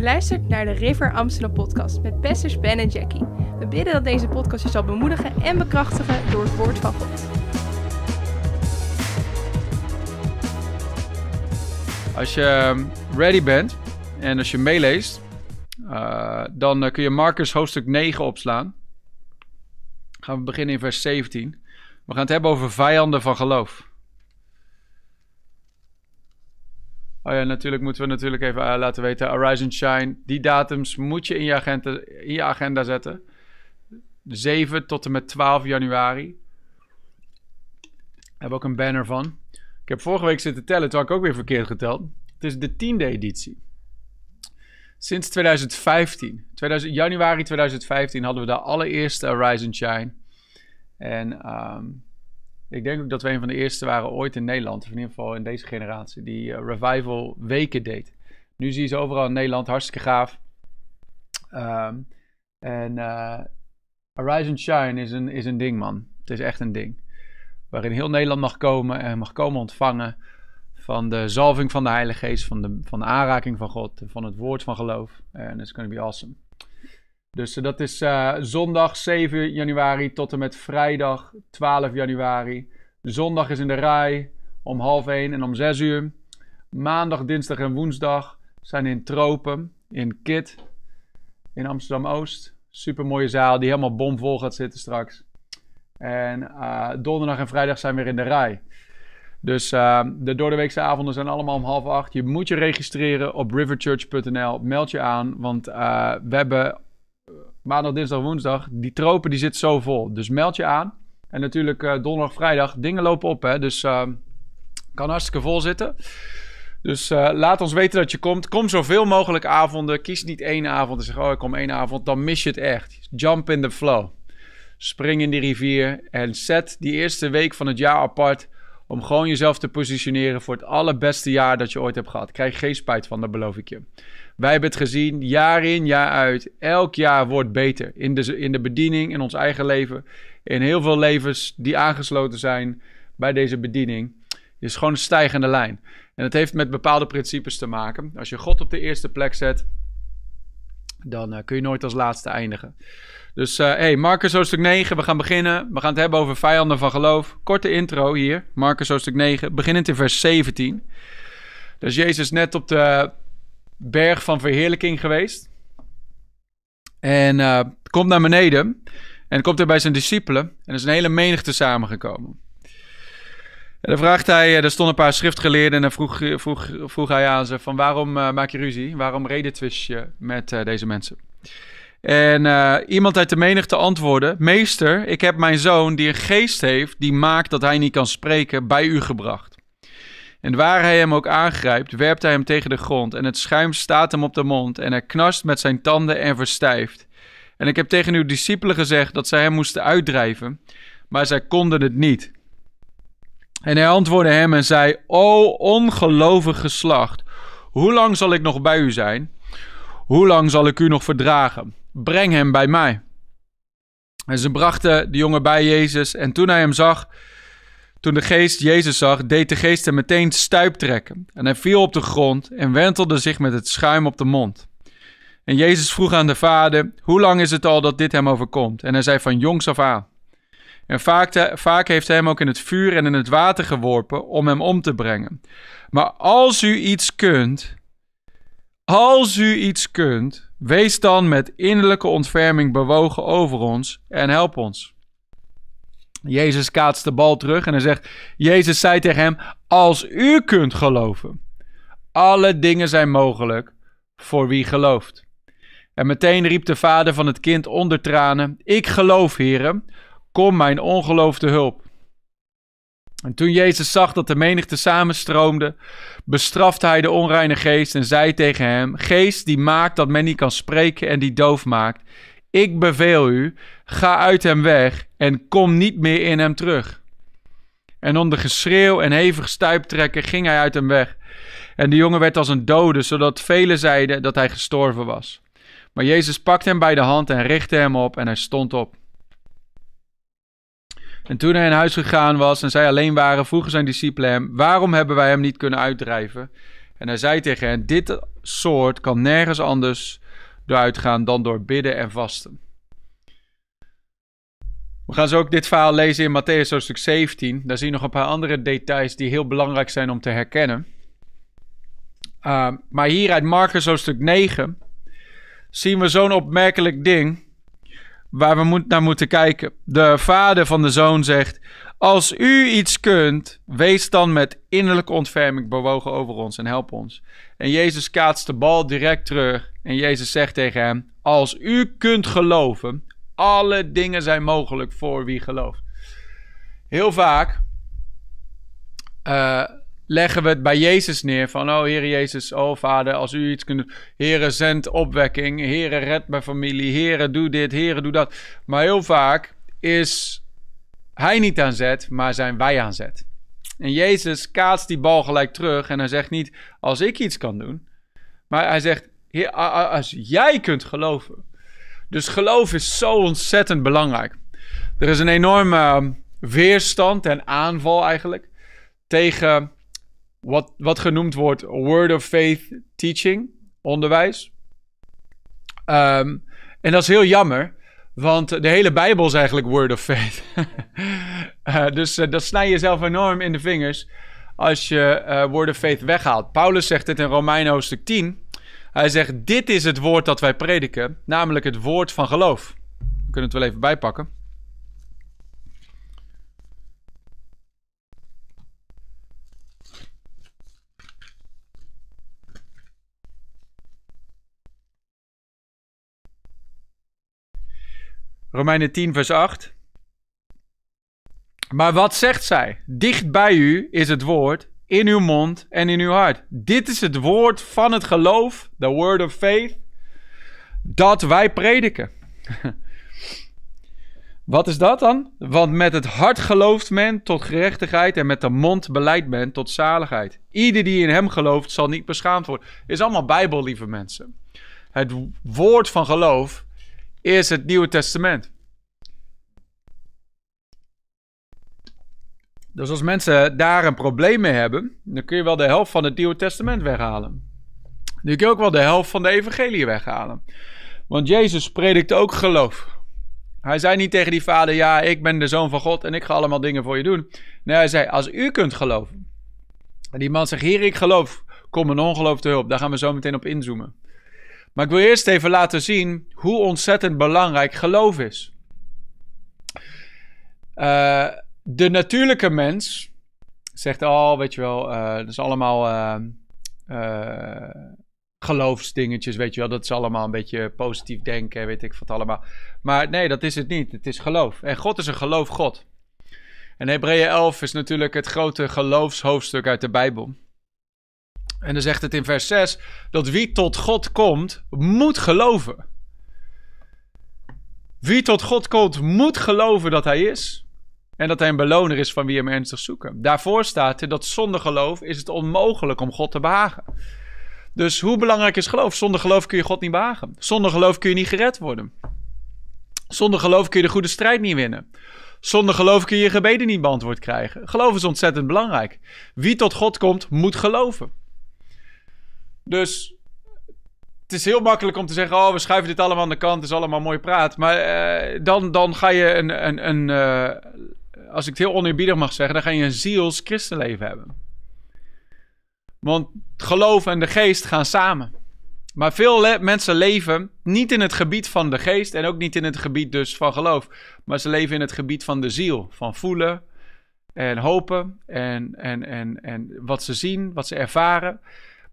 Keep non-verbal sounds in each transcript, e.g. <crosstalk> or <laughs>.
Je luistert naar de River Amsterdam podcast met pastors Ben en Jackie. We bidden dat deze podcast je zal bemoedigen en bekrachtigen door het woord van God. Als je ehm, ready bent en als je meeleest, uh, dan uh, kun je Marcus hoofdstuk 9 opslaan. Gaan we beginnen in vers 17. We gaan het hebben over vijanden van geloof. Oh ja, natuurlijk moeten we natuurlijk even uh, laten weten. Arise and Shine. Die datums moet je in je agenda, in je agenda zetten. 7 tot en met 12 januari. Daar we ook een banner van. Ik heb vorige week zitten tellen, toen had ik ook weer verkeerd geteld. Het is de tiende editie. Sinds 2015, 2000, januari 2015, hadden we de allereerste Arise and Shine. En um, ik denk ook dat we een van de eerste waren ooit in Nederland, of in ieder geval in deze generatie, die uh, revival weken deed. Nu zie je ze overal in Nederland, hartstikke gaaf. Um, en uh, Arise and Shine is een, is een ding, man. Het is echt een ding. Waarin heel Nederland mag komen en mag komen ontvangen van de zalving van de Heilige Geest, van de, van de aanraking van God, van het woord van geloof. En it's going to be awesome. Dus uh, dat is uh, zondag 7 januari tot en met vrijdag 12 januari. Zondag is in de rij om half 1 en om 6 uur. Maandag, dinsdag en woensdag zijn in Tropen, in Kit, in Amsterdam-Oost. Super mooie zaal die helemaal bomvol gaat zitten straks. En uh, donderdag en vrijdag zijn we weer in de rij. Dus uh, de doordeweekse avonden zijn allemaal om half acht. Je moet je registreren op riverchurch.nl. Meld je aan, want we hebben maandag, dinsdag, woensdag. Die tropen die zit zo vol. Dus meld je aan. En natuurlijk uh, donderdag, vrijdag. Dingen lopen op, hè. Dus kan hartstikke vol zitten. Dus laat ons weten dat je komt. Kom zoveel mogelijk avonden. Kies niet één avond en zeg, oh, ik kom één avond. Dan mis je het echt. Jump in the flow. Spring in die rivier en zet die eerste week van het jaar apart om gewoon jezelf te positioneren voor het allerbeste jaar dat je ooit hebt gehad. Krijg geen spijt van, dat beloof ik je. Wij hebben het gezien, jaar in, jaar uit. Elk jaar wordt beter. In de, in de bediening, in ons eigen leven. In heel veel levens die aangesloten zijn bij deze bediening. Het is gewoon een stijgende lijn. En het heeft met bepaalde principes te maken. Als je God op de eerste plek zet, dan uh, kun je nooit als laatste eindigen. Dus uh, hey, Marcus hoofdstuk 9, we gaan beginnen. We gaan het hebben over vijanden van geloof. Korte intro hier, Marcus hoofdstuk 9, beginnend in vers 17. Dus Jezus net op de berg van verheerlijking geweest. En uh, komt naar beneden. En komt er bij zijn discipelen. En er is een hele menigte samengekomen. En dan vraagt hij, er stonden een paar schriftgeleerden en dan vroeg, vroeg, vroeg hij aan ze van waarom maak je ruzie? Waarom redetwist je met deze mensen? En iemand uit de menigte antwoordde: Meester, ik heb mijn zoon die een geest heeft die maakt dat hij niet kan spreken, bij u gebracht. En waar hij hem ook aangrijpt, werpt hij hem tegen de grond en het schuim staat hem op de mond en hij knarst met zijn tanden en verstijft. En ik heb tegen uw discipelen gezegd dat zij hem moesten uitdrijven, maar zij konden het niet. En hij antwoordde hem en zei: O ongelovig geslacht, hoe lang zal ik nog bij u zijn? Hoe lang zal ik u nog verdragen? breng hem bij mij. En ze brachten de jongen bij Jezus en toen hij hem zag, toen de geest Jezus zag, deed de geest hem meteen stuip trekken. En hij viel op de grond en wentelde zich met het schuim op de mond. En Jezus vroeg aan de vader, hoe lang is het al dat dit hem overkomt? En hij zei van jongs af aan. En vaak, vaak heeft hij hem ook in het vuur en in het water geworpen om hem om te brengen. Maar als u iets kunt, als u iets kunt, Wees dan met innerlijke ontferming bewogen over ons en help ons. Jezus kaatst de bal terug en hij zegt: Jezus zei tegen hem: Als u kunt geloven, alle dingen zijn mogelijk voor wie gelooft. En meteen riep de vader van het kind onder tranen: Ik geloof, heren, kom mijn ongeloof te hulp. En toen Jezus zag dat de menigte samenstroomde, bestrafte hij de onreine geest en zei tegen hem: Geest die maakt dat men niet kan spreken en die doof maakt, ik beveel u, ga uit hem weg en kom niet meer in hem terug. En onder geschreeuw en hevig stuiptrekken ging hij uit hem weg. En de jongen werd als een dode, zodat velen zeiden dat hij gestorven was. Maar Jezus pakte hem bij de hand en richtte hem op en hij stond op. En toen hij in huis gegaan was en zij alleen waren, vroegen zijn discipelen hem: Waarom hebben wij hem niet kunnen uitdrijven? En hij zei tegen hen: Dit soort kan nergens anders uitgaan dan door bidden en vasten. We gaan zo ook dit verhaal lezen in Matthäus hoofdstuk 17. Daar zie je nog een paar andere details die heel belangrijk zijn om te herkennen. Uh, maar hier uit Marcus hoofdstuk 9 zien we zo'n opmerkelijk ding waar we moet, naar moeten kijken. De vader van de zoon zegt: Als u iets kunt, wees dan met innerlijke ontferming bewogen over ons en help ons. En Jezus kaatst de bal direct terug. En Jezus zegt tegen hem: Als u kunt geloven, alle dingen zijn mogelijk voor wie gelooft. Heel vaak uh, leggen we het bij Jezus neer. Van, oh Heer Jezus, oh Vader, als u iets kunt. Heere, zend opwekking. Heere, red mijn familie. Heere, doe dit. Heere, doe dat. Maar heel vaak is hij niet aan zet, maar zijn wij aan zet. En Jezus kaatst die bal gelijk terug. En hij zegt niet, als ik iets kan doen. Maar hij zegt, als jij kunt geloven. Dus geloof is zo ontzettend belangrijk. Er is een enorme weerstand en aanval eigenlijk tegen wat, wat genoemd wordt word of faith teaching, onderwijs. Ehm, en dat is heel jammer, want de hele Bijbel is eigenlijk word of faith. uh, <laughs> dus uh, dat snij je zelf enorm in de vingers als je uh, word of faith weghaalt. Paulus zegt het in Romeinen hoofdstuk 10. Hij zegt, dit is het woord dat wij prediken, namelijk het woord van geloof. We kunnen het wel even bijpakken. Romeinen 10, vers 8. Maar wat zegt zij? Dicht bij u is het woord, in uw mond en in uw hart. Dit is het woord van het geloof, the word of faith, dat wij prediken. <laughs> Wat is dat dan? Want met het hart gelooft men tot gerechtigheid en met de mond beleidt men tot zaligheid. Ieder die in hem gelooft zal niet beschaamd worden. Is allemaal Bijbel, lieve mensen. Het woord van geloof is het Nieuwe Testament. Dus als mensen daar een probleem mee hebben, dan kun je wel de helft van het Nieuwe Testament weghalen. Dan kun je ook wel de helft van de Evangelie weghalen. Want Jezus predikte ook geloof. Hij zei niet tegen die vader: Ja, ik ben de zoon van God en ik ga allemaal dingen voor je doen. Nee, hij zei: Als u kunt geloven. En die man zegt: Heer, ik geloof. Kom mijn ongeloof te hulp. Daar gaan we zo meteen op inzoomen. Maar ik wil eerst even laten zien hoe ontzettend belangrijk geloof is. Uh, de natuurlijke mens zegt al, oh, weet je wel, uh, dat is allemaal uh, geloofsdingetjes, weet je wel. Dat is allemaal een beetje positief denken, weet ik wat allemaal. Maar nee, dat is het niet. Het is geloof. En God is een geloof God. En Hebreeën 11 is natuurlijk het grote geloofshoofdstuk uit de Bijbel. En dan zegt het in vers 6 dat wie tot God komt, moet geloven. Wie tot God komt, moet geloven dat Hij is. En dat Hij een beloner is van wie hem ernstig zoeken. Daarvoor staat er dat zonder geloof is het onmogelijk om God te behagen. Dus hoe belangrijk is geloof? Zonder geloof kun je God niet behagen. Zonder geloof kun je niet gered worden. Zonder geloof kun je de goede strijd niet winnen. Zonder geloof kun je je gebeden niet beantwoord krijgen. Geloof is ontzettend belangrijk. Wie tot God komt, moet geloven. Dus het is heel makkelijk om te zeggen: Oh, we schuiven dit allemaal aan de kant, het is allemaal mooi praat. Maar uh, dan, dan ga je een, een, een uh, als ik het heel oneerbiedig mag zeggen, dan ga je een ziels christenleven hebben. Want geloof en de geest gaan samen. Maar veel mensen leven niet in het gebied van de geest en ook niet in het gebied dus van geloof. Maar ze leven in het gebied van de ziel, van voelen en hopen en, en, en, en wat ze zien, wat ze ervaren.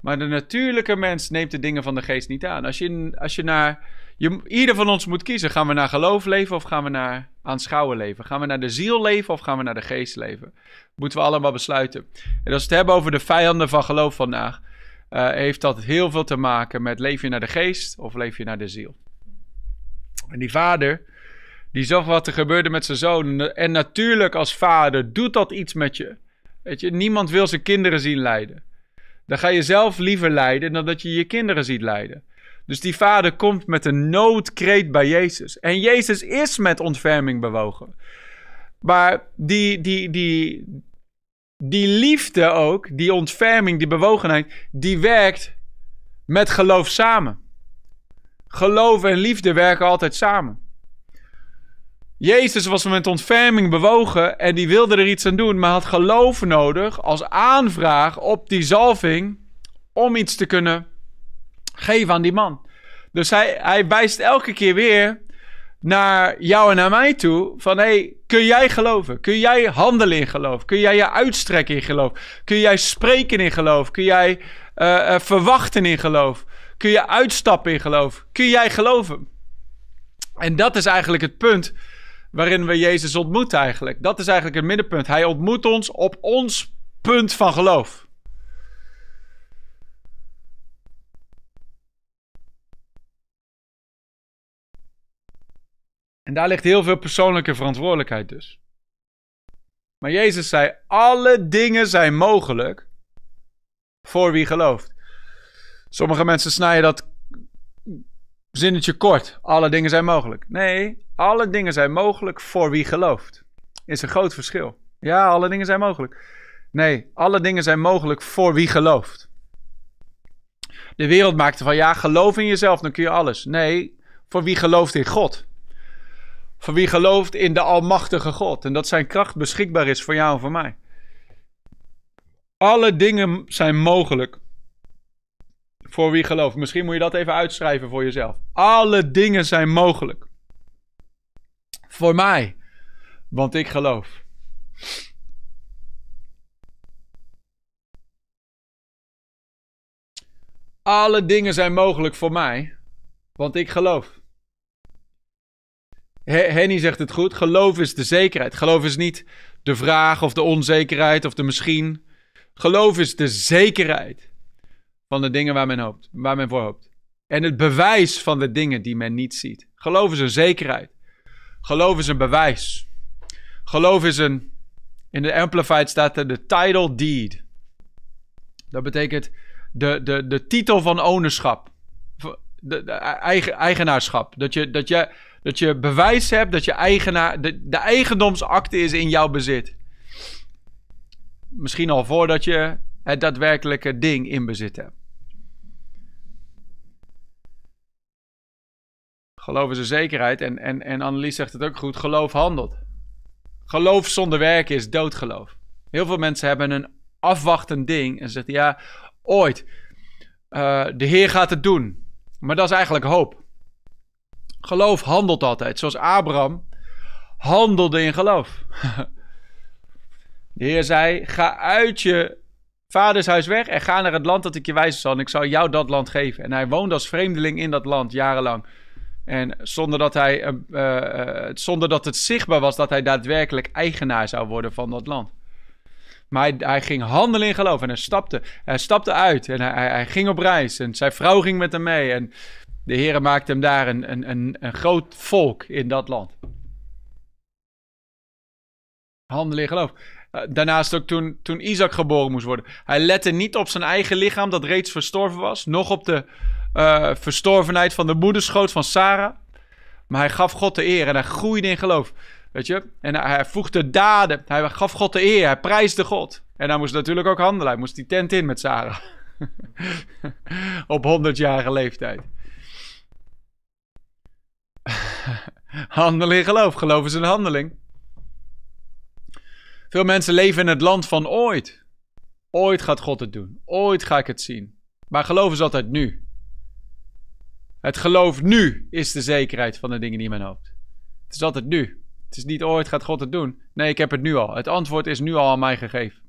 Maar de natuurlijke mens neemt de dingen van de geest niet aan. Als je, als je naar. Je, ieder van ons moet kiezen. Gaan we naar geloof leven of gaan we naar aanschouwen leven? Gaan we naar de ziel leven of gaan we naar de geest leven? Moeten we allemaal besluiten. En als we het hebben over de vijanden van geloof vandaag. Uh, heeft dat heel veel te maken met leef je naar de geest of leef je naar de ziel. En die vader, die zag wat er gebeurde met zijn zoon. En natuurlijk als vader doet dat iets met je. Weet je, niemand wil zijn kinderen zien lijden. Dan ga je zelf liever lijden dan dat je je kinderen ziet lijden. Dus die vader komt met een noodkreet bij Jezus. En Jezus is met ontferming bewogen. Maar die, die, die, die liefde ook, die ontferming, die bewogenheid, die werkt met geloof samen. Geloof en liefde werken altijd samen. Jezus was met ontferming bewogen en die wilde er iets aan doen, maar had geloof nodig als aanvraag op die zalving om iets te kunnen geven aan die man. Dus hij, hij wijst elke keer weer naar jou en naar mij toe. Van hey, kun jij geloven? Kun jij handelen in geloof? Kun jij je uitstrekken in geloof? Kun jij spreken in geloof? Kun jij uh, uh, verwachten in geloof? Kun je uitstappen in geloof? Kun jij geloven? En dat is eigenlijk het punt waarin we Jezus ontmoeten eigenlijk. Dat is eigenlijk het middenpunt. Hij ontmoet ons op ons punt van geloof. En daar ligt heel veel persoonlijke verantwoordelijkheid dus. Maar Jezus zei: alle dingen zijn mogelijk voor wie gelooft. Sommige mensen snijden dat zinnetje kort. Alle dingen zijn mogelijk. Nee, alle dingen zijn mogelijk voor wie gelooft. Is een groot verschil. Ja, alle dingen zijn mogelijk. Nee, alle dingen zijn mogelijk voor wie gelooft. De wereld maakte van ja, geloof in jezelf, dan kun je alles. Nee, voor wie gelooft in God. Voor wie gelooft in de Almachtige God. En dat zijn kracht beschikbaar is voor jou en voor mij. Alle dingen zijn mogelijk. Voor wie gelooft. Misschien moet je dat even uitschrijven voor jezelf. Alle dingen zijn mogelijk. Voor mij. Want ik geloof. Alle dingen zijn mogelijk voor mij. Want ik geloof. Henny zegt het goed. Geloof is de zekerheid. Geloof is niet de vraag of de onzekerheid of de misschien. Geloof is de zekerheid van de dingen waar men hoopt, waar men voor hoopt. En het bewijs van de dingen die men niet ziet. Geloof is een zekerheid. Geloof is een bewijs. Geloof is een. In de Amplified staat er de title deed. Dat betekent de, de, de titel van ownerschap. De, de eigen, eigenaarschap. Dat je, dat je dat je bewijs hebt dat je eigenaar, de, de eigendomsakte is in jouw bezit. Misschien al voordat je het daadwerkelijke ding in bezit hebt. Geloof is een zekerheid. En, en, en Annelies zegt het ook goed. Geloof handelt. Geloof zonder werken is doodgeloof. Heel veel mensen hebben een afwachtend ding. En zeggen ja, ooit. Uh, de Heer gaat het doen. Maar dat is eigenlijk hoop. Geloof handelt altijd. Zoals Abraham handelde in geloof. <laughs> De Heer zei: Ga uit je vadershuis weg en ga naar het land dat ik je wijzen zal. En ik zal jou dat land geven. En hij woonde als vreemdeling in dat land jarenlang. En zonder dat, hij, uh, zonder dat het zichtbaar was dat hij daadwerkelijk eigenaar zou worden van dat land. Maar hij, hij ging handelen in geloof en hij stapte, hij stapte uit en hij, hij, ging op reis. En zijn vrouw ging met hem mee. En de Heer maakte hem daar een, een, een, een groot volk in dat land. Handelen in geloof. Uh, daarnaast ook toen, toen Isaac geboren moest worden. Hij lette niet op zijn eigen lichaam dat reeds verstorven was. Nog op de uh, verstorvenheid van de moederschoot van Sarah. Maar hij gaf God de eer en hij groeide in geloof. Weet je? En hij, hij voegde daden. Hij gaf God de eer. Hij prijsde God. En hij moest natuurlijk ook handelen. Hij moest die tent in met Sarah. <laughs> op 100-jarige leeftijd. <laughs> Handelen in geloof. Geloof is een handeling. Veel mensen leven in het land van ooit. Ooit gaat God het doen. Ooit ga ik het zien. Maar geloof is altijd nu. Het geloof nu is de zekerheid van de dingen die men hoopt. Het is altijd nu. Het is niet ooit gaat God het doen. Nee, ik heb het nu al. Het antwoord is nu al aan mij gegeven.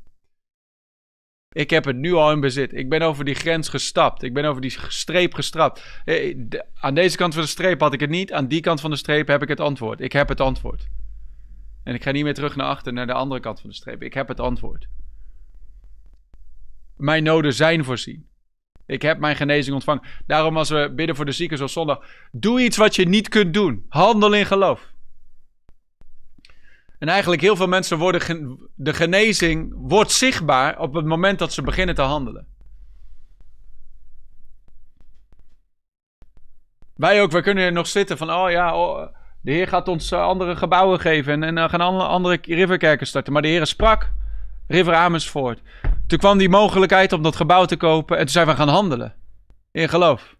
Ik heb het nu al in bezit. Ik ben over die grens gestapt. Ik ben over die streep gestrapt. Eh, aan deze kant van de streep had ik het niet. Aan die kant van de streep heb ik het antwoord. Ik heb het antwoord. En ik ga niet meer terug naar achter, naar de andere kant van de streep. Ik heb het antwoord. Mijn noden zijn voorzien. Ik heb mijn genezing ontvangen. Daarom als we bidden voor de zieken zoals zondag. Doe iets wat je niet kunt doen. Handel in geloof. En eigenlijk heel veel mensen worden de genezing wordt zichtbaar op het moment dat ze beginnen te handelen. Wij ook, wij kunnen nog zitten van, oh ja, oh, de Heer gaat ons eh, andere gebouwen geven en, uh, gaan andere riverkerken starten. Maar de Heer sprak River Amersfoort. Toen kwam die mogelijkheid om dat gebouw te kopen en toen zijn we gaan handelen. In geloof.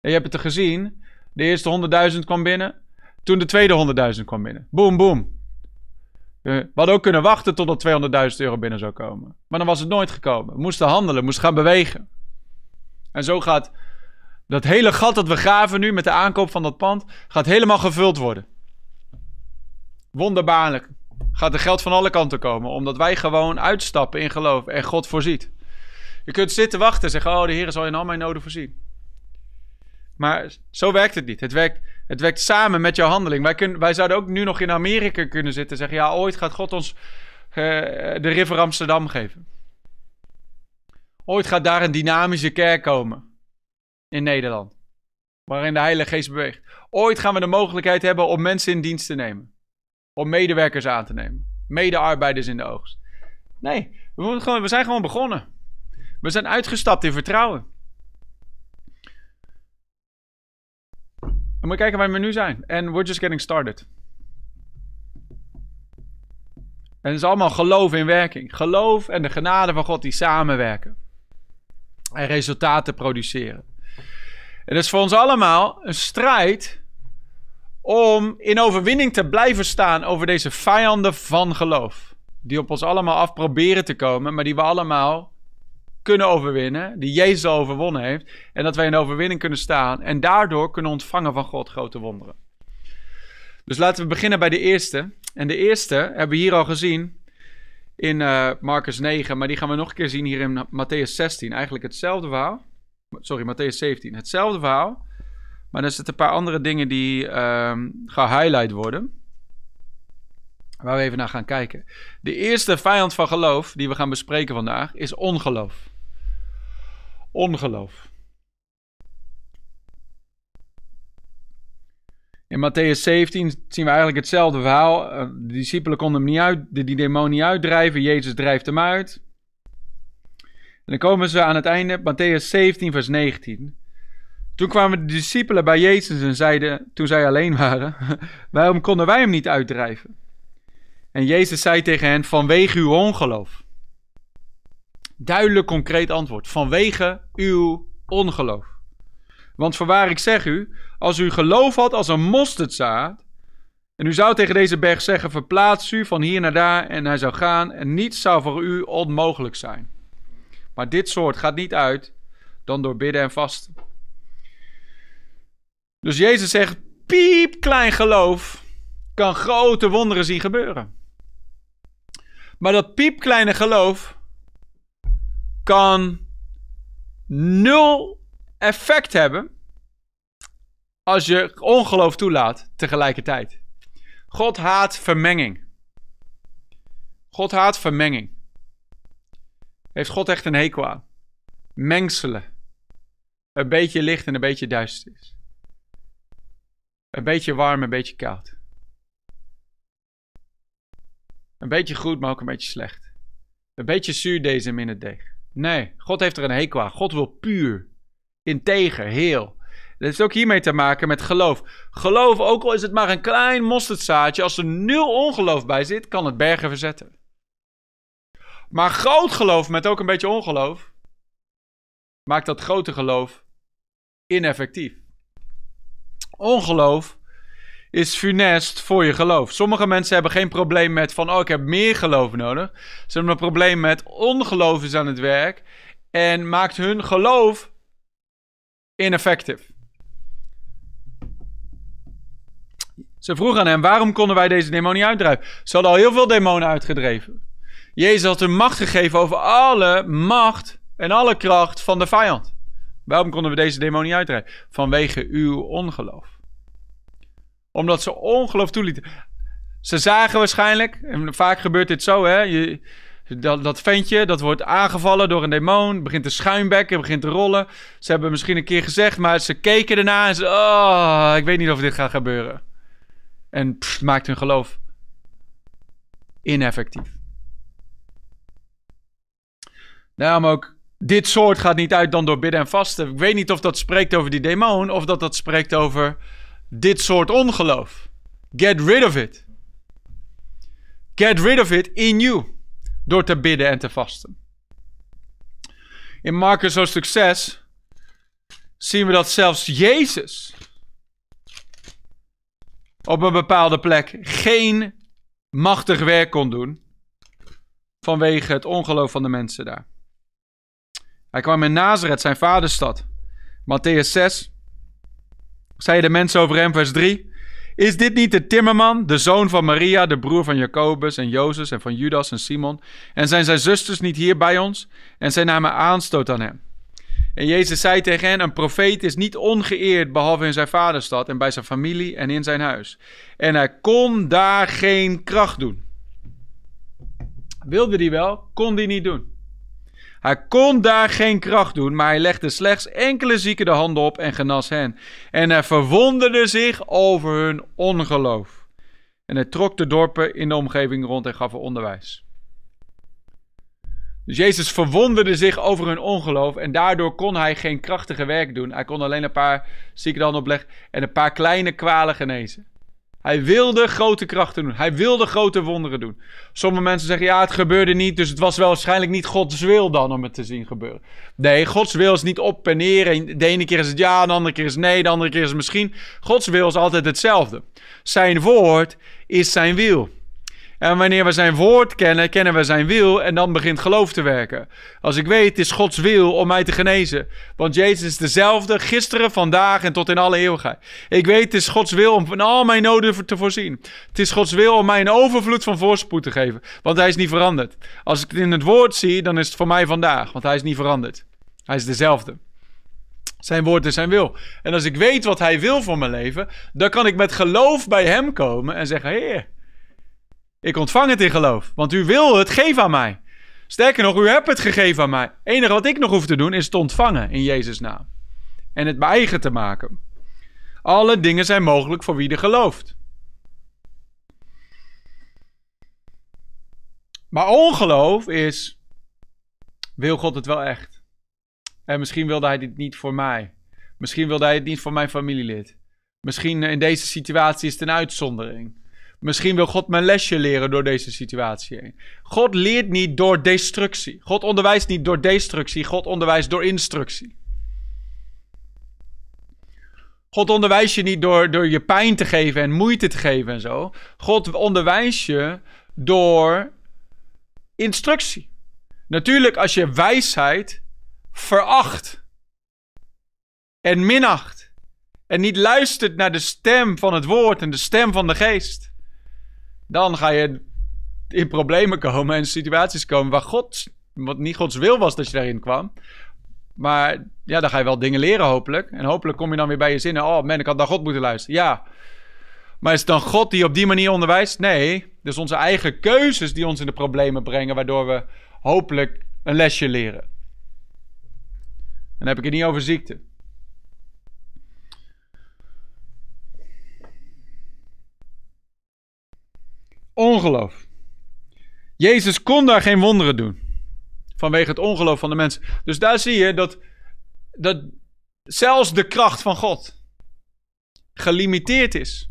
En je hebt het er gezien. De eerste 100.000 kwam binnen. Toen de tweede 100.000 kwam binnen. Boom, boom. Eh, We hadden ook kunnen wachten totdat 200.000 euro binnen zou komen. Maar dan was het nooit gekomen. We moesten handelen, moesten gaan bewegen. En zo gaat dat hele gat dat we graven nu met de aankoop van dat pand, gaat helemaal gevuld worden. Wonderbaarlijk gaat er geld van alle kanten komen, omdat wij gewoon uitstappen in geloof en God voorziet. Je kunt zitten wachten en zeggen, oh de Heer zal in al mijn noden voorzien. Maar zo werkt het niet. Het werkt, het werkt samen met jouw handeling. Wij, kunnen, wij zouden ook nu nog in Amerika kunnen zitten en zeggen, ja ooit gaat God ons eh, de River Amsterdam geven. Ooit gaat daar een dynamische kerk komen in Nederland. Waarin de Heilige Geest beweegt. Ooit gaan we de mogelijkheid hebben om mensen in dienst te nemen. Om medewerkers aan te nemen. Medearbeiders in de oogst. Nee, we, moeten gewoon, we zijn gewoon begonnen. We zijn uitgestapt in vertrouwen. Dan moet je kijken waar we nu zijn. En we're just getting started. En het is allemaal geloof in werking. Geloof en de genade van God die samenwerken. En resultaten produceren. Dat is voor ons allemaal een strijd om in overwinning te blijven staan over deze vijanden van geloof. Die op ons allemaal af proberen te komen, maar die we allemaal kunnen overwinnen. Die Jezus al overwonnen heeft. En dat wij in overwinning kunnen staan. En daardoor kunnen ontvangen van God grote wonderen. Dus laten we beginnen bij de eerste. En de eerste hebben we hier al gezien in uh, Marcus 9. Maar die gaan we nog een keer zien hier in Matthäus 16. Eigenlijk hetzelfde verhaal. Sorry, Matthäus 17. Hetzelfde verhaal. Maar er zitten een paar andere dingen die um, gehighlight worden. Waar we even naar gaan kijken. De eerste vijand van geloof die we gaan bespreken vandaag is ongeloof. Ongeloof. In Matthäus 17 zien we eigenlijk hetzelfde verhaal. De discipelen konden hem niet uit, die demon niet uitdrijven. Jezus drijft hem uit. En dan komen ze aan het einde, Matthäus 17, vers 19. Toen kwamen de discipelen bij Jezus en zeiden, toen zij alleen waren, <laughs> waarom konden wij hem niet uitdrijven? En Jezus zei tegen hen, vanwege uw ongeloof. Duidelijk concreet antwoord, vanwege uw ongeloof. Want voorwaar ik zeg u, als u geloof had als een mosterdzaad, en u zou tegen deze berg zeggen, verplaats u van hier naar daar, en hij zou gaan, en niets zou voor u onmogelijk zijn. Maar dit soort gaat niet uit dan door bidden en vasten. Dus Jezus zegt, piep klein geloof kan grote wonderen zien gebeuren. Maar dat piepkleine geloof kan nul effect hebben als je ongeloof toelaat tegelijkertijd. God haat vermenging. God haat vermenging. Heeft God echt een hekel aan. Mengselen. Een beetje licht en een beetje duisternis. Een beetje warm, een beetje koud. Een beetje goed, maar ook een beetje slecht. Een beetje zuur deze in het deeg. Nee, God heeft er een hekel aan. God wil puur, integer, heel. Dat heeft ook hiermee te maken met geloof. Geloof, ook al is het maar een klein mosterdzaadje, als er nul ongeloof bij zit, kan het bergen verzetten. Maar groot geloof met ook een beetje ongeloof, maakt dat grote geloof ineffectief. Ongeloof is funest voor je geloof. Sommige mensen hebben geen probleem met van, oh, ik heb meer geloof nodig. Ze hebben een probleem met ongeloof is aan het werk en maakt hun geloof ineffectief. Ze vroegen aan hem, waarom konden wij deze demon niet uitdrijven? Ze hadden al heel veel demonen uitgedreven. Jezus had hun macht gegeven over alle macht en alle kracht van de vijand. Waarom konden we deze demon niet uitdrijven? Vanwege uw ongeloof omdat ze ongeloof toelieten. Ze zagen waarschijnlijk, en vaak gebeurt dit zo, hè. Je, dat, dat ventje, dat wordt aangevallen door een demon, begint te schuimbekken, begint te rollen. Ze hebben misschien een keer gezegd, maar ze keken erna en ze, oh, ik weet niet of dit gaat gebeuren. En pff, maakt hun geloof ineffectief. Daarom ook, dit soort gaat niet uit dan door bidden en vasten. Ik weet niet of dat spreekt over die demon, of dat dat spreekt over dit soort ongeloof. Get rid of it. Get rid of it in you. door te bidden en te vasten. In Marcus hoofdstuk 6 zien we dat zelfs Jezus op een bepaalde plek geen machtig werk kon doen vanwege het ongeloof van de mensen daar. Hij kwam in Nazareth, zijn vaderstad. Matthäus 6. Zei de mensen over hem, vers 3. Is dit niet de timmerman, de zoon van Maria, de broer van Jacobus en Jozef en van Judas en Simon? En zijn zijn zusters niet hier bij ons? En zij namen aanstoot aan hem. En Jezus zei tegen hen: Een profeet is niet ongeëerd behalve in zijn vaderstad en bij zijn familie en in zijn huis. En hij kon daar geen kracht doen. Wilde hij wel, kon hij niet doen. Hij kon daar geen kracht doen, maar hij legde slechts enkele zieken de handen op en genas hen. En hij verwonderde zich over hun ongeloof. En hij trok de dorpen in de omgeving rond en gaf er onderwijs. Dus Jezus verwonderde zich over hun ongeloof en daardoor kon hij geen krachtige werk doen. Hij kon alleen een paar zieken de handen opleggen en een paar kleine kwalen genezen. Hij wilde grote krachten doen. Hij wilde grote wonderen doen. Sommige mensen zeggen, ja, het gebeurde niet, dus het was wel waarschijnlijk niet Gods wil dan om het te zien gebeuren. Nee, Gods wil is niet op en neer. De ene keer is het ja, de andere keer is het nee, de andere keer is het misschien. Gods wil is altijd hetzelfde. Zijn woord is zijn wil. En wanneer we zijn woord kennen, kennen we zijn wil en dan begint geloof te werken. Als ik weet, het is Gods wil om mij te genezen. Want Jezus is dezelfde gisteren, vandaag en tot in alle eeuwigheid. Ik weet, het is Gods wil om van al mijn noden te voorzien. Het is Gods wil om mij een overvloed van voorspoed te geven. Want hij is niet veranderd. Als ik het in het woord zie, dan is het voor mij vandaag. Want hij is niet veranderd. Hij is dezelfde. Zijn woord is zijn wil. En als ik weet wat hij wil voor mijn leven, dan kan ik met geloof bij hem komen en zeggen: Heer. Ik ontvang het in geloof, want u wil het, geef aan mij. Sterker nog, u hebt het gegeven aan mij. Het enige wat ik nog hoef te doen is het ontvangen in Jezus' naam. En het mijn eigen te maken. Alle dingen zijn mogelijk voor wie er gelooft. Maar ongeloof is, wil God het wel echt? En misschien wilde hij dit niet voor mij. Misschien wilde hij het niet voor mijn familielid. Misschien in deze situatie is het een uitzondering. Misschien wil God mijn lesje leren door deze situatie heen. God leert niet door destructie. God onderwijst niet door destructie. God onderwijst door instructie. God onderwijst je niet door, door je pijn te geven en moeite te geven en zo. God onderwijst je door instructie. Natuurlijk, als je wijsheid veracht en minacht en niet luistert naar de stem van het woord en de stem van de geest, dan ga je in problemen komen en situaties komen waar God, wat niet Gods wil was dat je daarin kwam. Maar ja, dan ga je wel dingen leren hopelijk. En hopelijk kom je dan weer bij je zinnen. Oh man, ik had naar God moeten luisteren. Ja. Maar is het dan God die op die manier onderwijst? Nee. Dus onze eigen keuzes die ons in de problemen brengen. Waardoor we hopelijk een lesje leren. En dan heb ik het niet over ziekte. Ongeloof. Jezus kon daar geen wonderen doen. Vanwege het ongeloof van de mensen. Dus daar zie je dat, dat zelfs de kracht van God gelimiteerd is.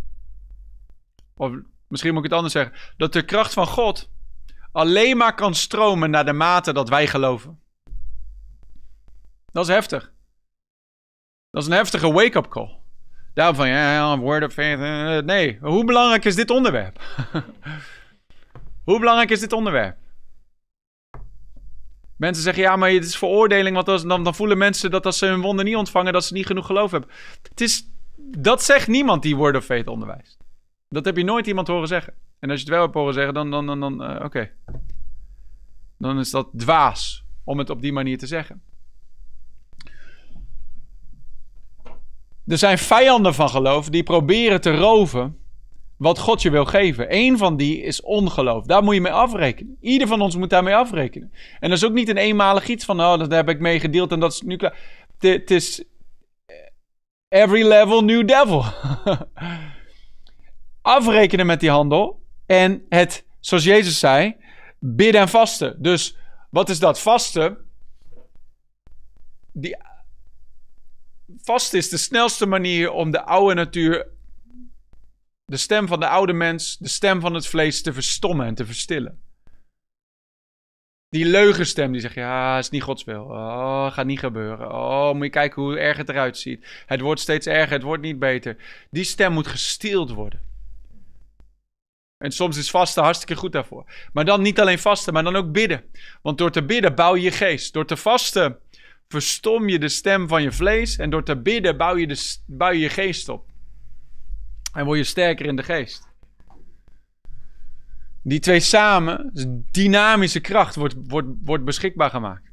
Of misschien moet ik het anders zeggen. Dat de kracht van God alleen maar kan stromen naar de mate dat wij geloven. Dat is heftig. Dat is een heftige wake-up call. Daarom van, ja, word of faith. Eh, nee, hoe belangrijk is dit onderwerp? <laughs> hoe belangrijk is dit onderwerp? Mensen zeggen, ja, maar het is veroordeling, want dan, dan voelen mensen dat als ze hun wonden niet ontvangen, dat ze niet genoeg geloof hebben. Het is, dat zegt niemand die word of faith onderwijst. Dat heb je nooit iemand horen zeggen. En als je het wel hebt horen zeggen, dan, dan, dan, dan uh, oké. Dan is dat dwaas om het op die manier te zeggen. Er zijn vijanden van geloof die proberen te roven wat God je wil geven. Eén van die is ongeloof. Daar moet je mee afrekenen. Ieder van ons moet daarmee afrekenen. En dat is ook niet een eenmalig iets van, oh, dat heb ik mee gedeeld en dat is nu klaar. Het is every level new devil. <laughs> afrekenen met die handel en het, zoals Jezus zei, bidden en vasten. Dus wat is dat? Vasten. Die vast is de snelste manier om de oude natuur, de stem van de oude mens, de stem van het vlees te verstommen en te verstillen. Die leugenstem die zegt, ja, is niet Gods wil. Oh, gaat niet gebeuren. Oh, moet je kijken hoe erg het eruit ziet. Het wordt steeds erger, het wordt niet beter. Die stem moet gestild worden. En soms is vasten hartstikke goed daarvoor. Maar dan niet alleen vasten, maar dan ook bidden. Want door te bidden bouw je je geest. Door te vasten verstom je de stem van je vlees. En door te bidden bouw je, de, bouw je geest op. En word je sterker in de geest. Die twee samen, dus dynamische kracht, wordt, wordt, wordt beschikbaar gemaakt.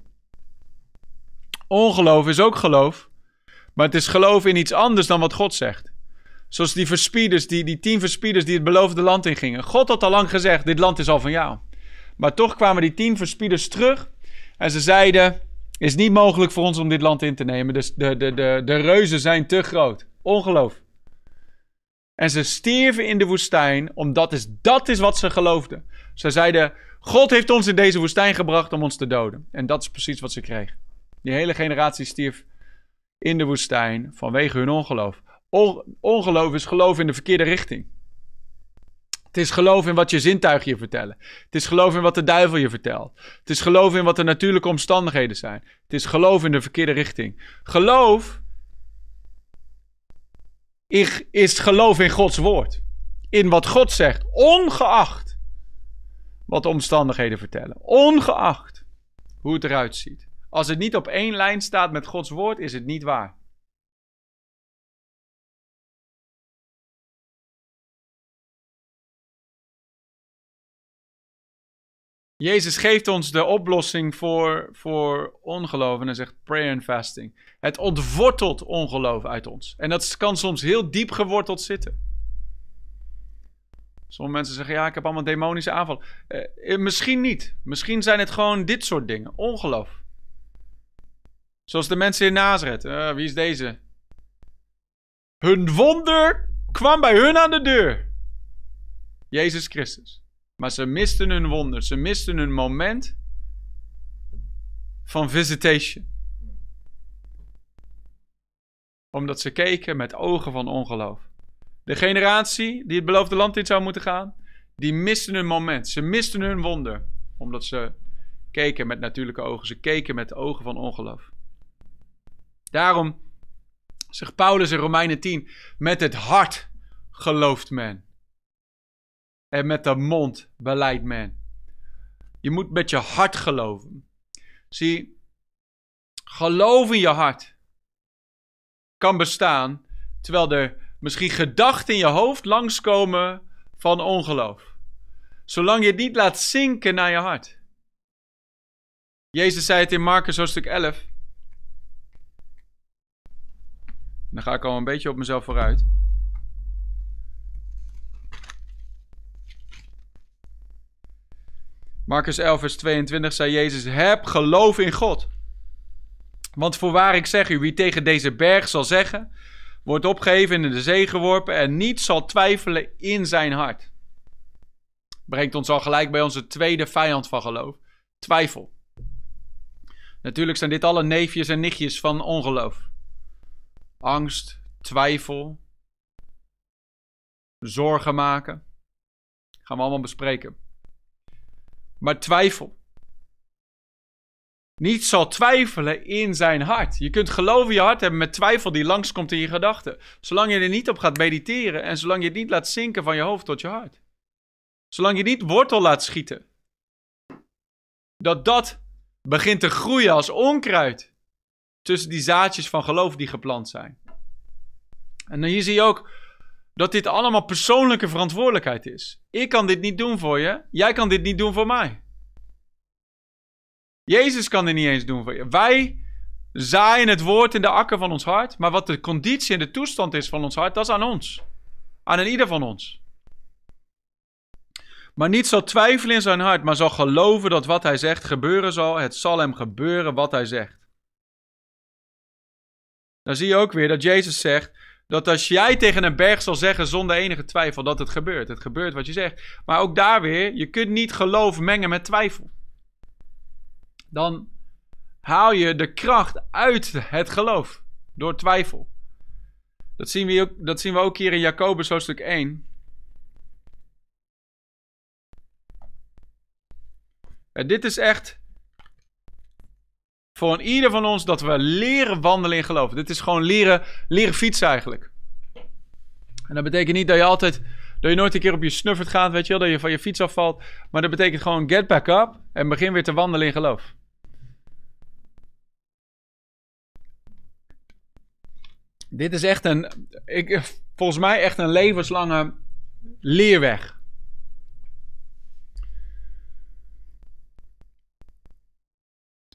Ongeloof is ook geloof. Maar het is geloof in iets anders dan wat God zegt. Zoals die verspieders, die, die tien verspieders die het beloofde land ingingen. God had al lang gezegd, dit land is al van jou. Maar toch kwamen die tien verspieders terug. En ze zeiden, is niet mogelijk voor ons om dit land in te nemen. Dus de, de, de, de reuzen zijn te groot. Ongeloof. En ze stierven in de woestijn, omdat is, dat is wat ze geloofden. Ze zeiden, God heeft ons in deze woestijn gebracht om ons te doden. En dat is precies wat ze kregen. Die hele generatie stierf in de woestijn vanwege hun ongeloof. ongeloof is geloof in de verkeerde richting. Het is geloof in wat je zintuigen je vertellen. Het is geloof in wat de duivel je vertelt. Het is geloof in wat de natuurlijke omstandigheden zijn. Het is geloof in de verkeerde richting. Geloof is geloof in Gods woord. In wat God zegt, ongeacht wat de omstandigheden vertellen. Ongeacht hoe het eruit ziet. Als het niet op één lijn staat met Gods woord, is het niet waar. Jezus geeft ons de oplossing voor, voor ongeloof. En zegt prayer and fasting. Het ontwortelt ongeloof uit ons. En dat kan soms heel diep geworteld zitten. Sommige mensen zeggen, ja, ik heb allemaal demonische aanvallen. Eh, eh, misschien niet. Misschien zijn het gewoon dit soort dingen. Ongeloof. Zoals de mensen in Nazareth. Uh, wie is deze? Hun wonder kwam bij hun aan de deur. Jezus Christus. Maar ze misten hun wonder. Ze misten hun moment van visitation. Omdat ze keken met ogen van ongeloof. De generatie die het beloofde land in zou moeten gaan, die misten hun moment. Ze misten hun wonder. Omdat ze keken met natuurlijke ogen. Ze keken met ogen van ongeloof. Daarom zegt Paulus in Romeinen 10: Met het hart gelooft men. En met de mond beleidt men. Je moet met je hart geloven. Zie, geloof in je hart kan bestaan terwijl er misschien gedachten in je hoofd langskomen van ongeloof. Zolang je het niet laat zinken naar je hart. Jezus zei het in Marcus hoofdstuk 11. Dan ga ik al een beetje op mezelf vooruit. Marcus 11, vers 22 zei Jezus: Heb geloof in God. Want voorwaar ik zeg u, wie tegen deze berg zal zeggen, wordt opgeheven en in de zee geworpen en niet zal twijfelen in zijn hart. Brengt ons al gelijk bij onze tweede vijand van geloof: twijfel. Natuurlijk zijn dit alle neefjes en nichtjes van ongeloof. Angst, twijfel, zorgen maken. Gaan we allemaal bespreken maar twijfel. Niet zal twijfelen in zijn hart. Je kunt geloof in je hart hebben met twijfel die langskomt in je gedachten. Zolang je er niet op gaat mediteren en zolang je het niet laat zinken van je hoofd tot je hart. Zolang je niet wortel laat schieten. Dat dat begint te groeien als onkruid tussen die zaadjes van geloof die geplant zijn. En hier zie je ook dat dit allemaal persoonlijke verantwoordelijkheid is. Ik kan dit niet doen voor je, jij kan dit niet doen voor mij. Jezus kan dit niet eens doen voor je. Wij zaaien het woord in de akker van ons hart, maar wat de conditie en de toestand is van ons hart, dat is aan ons. Aan ieder van ons. Maar niet zal twijfelen in zijn hart, maar zal geloven dat wat hij zegt gebeuren zal. Het zal hem gebeuren wat hij zegt. Dan zie je ook weer dat Jezus zegt: dat als jij tegen een berg zal zeggen zonder enige twijfel dat het gebeurt. Het gebeurt wat je zegt. Maar ook daar weer, je kunt niet geloof mengen met twijfel. Dan haal je de kracht uit het geloof door twijfel. Dat zien we ook, dat zien we ook hier in Jacobus hoofdstuk 1. En dit is echt voor ieder van ons dat we leren wandelen in geloof. Dit is gewoon leren, leren fietsen eigenlijk. En dat betekent niet dat je altijd, dat je nooit een keer op je snuffert gaat, weet je wel, dat je van je fiets afvalt. Maar dat betekent gewoon get back up en begin weer te wandelen in geloof. Dit is echt een, ik, volgens mij echt een levenslange leerweg.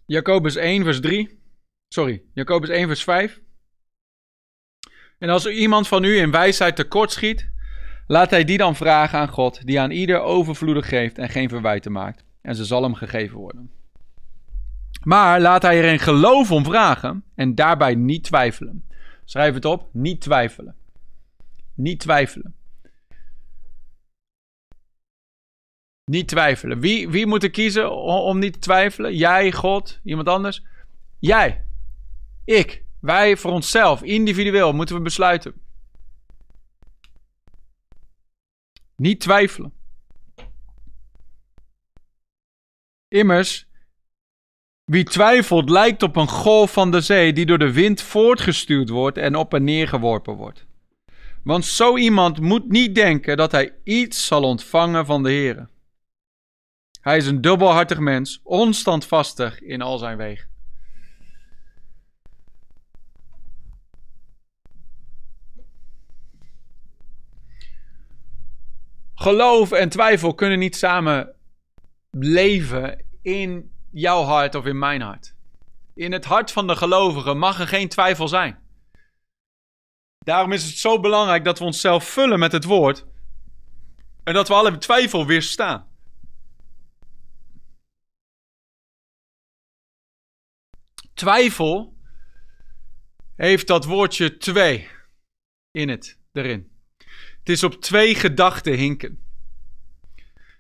Jacobus 1, vers 3. Sorry, Jacobus 1, vers 5. En als er iemand van u in wijsheid tekort schiet, laat hij die dan vragen aan God, die aan ieder overvloedig geeft en geen verwijten maakt. En ze zal hem gegeven worden. Maar laat hij er in geloof om vragen en daarbij niet twijfelen. Schrijf het op, niet twijfelen. Niet twijfelen. Niet twijfelen. Wie, wie moet er kiezen om, niet te twijfelen? Jij, God, iemand anders? Jij. Ik. Wij voor onszelf, individueel, moeten we besluiten. Niet twijfelen. Immers, wie twijfelt lijkt op een golf van de zee die door de wind voortgestuurd wordt en op en neer geworpen wordt. Want zo iemand moet niet denken dat hij iets zal ontvangen van de Heer. Hij is een dubbelhartig mens, onstandvastig in al zijn wegen. Geloof en twijfel kunnen niet samen leven in jouw hart of in mijn hart. In het hart van de gelovige mag er geen twijfel zijn. Daarom is het zo belangrijk dat we onszelf vullen met het woord en dat we alle twijfel weerstaan. Twijfel heeft dat woordje twee in het, erin. Het is op twee gedachten hinken.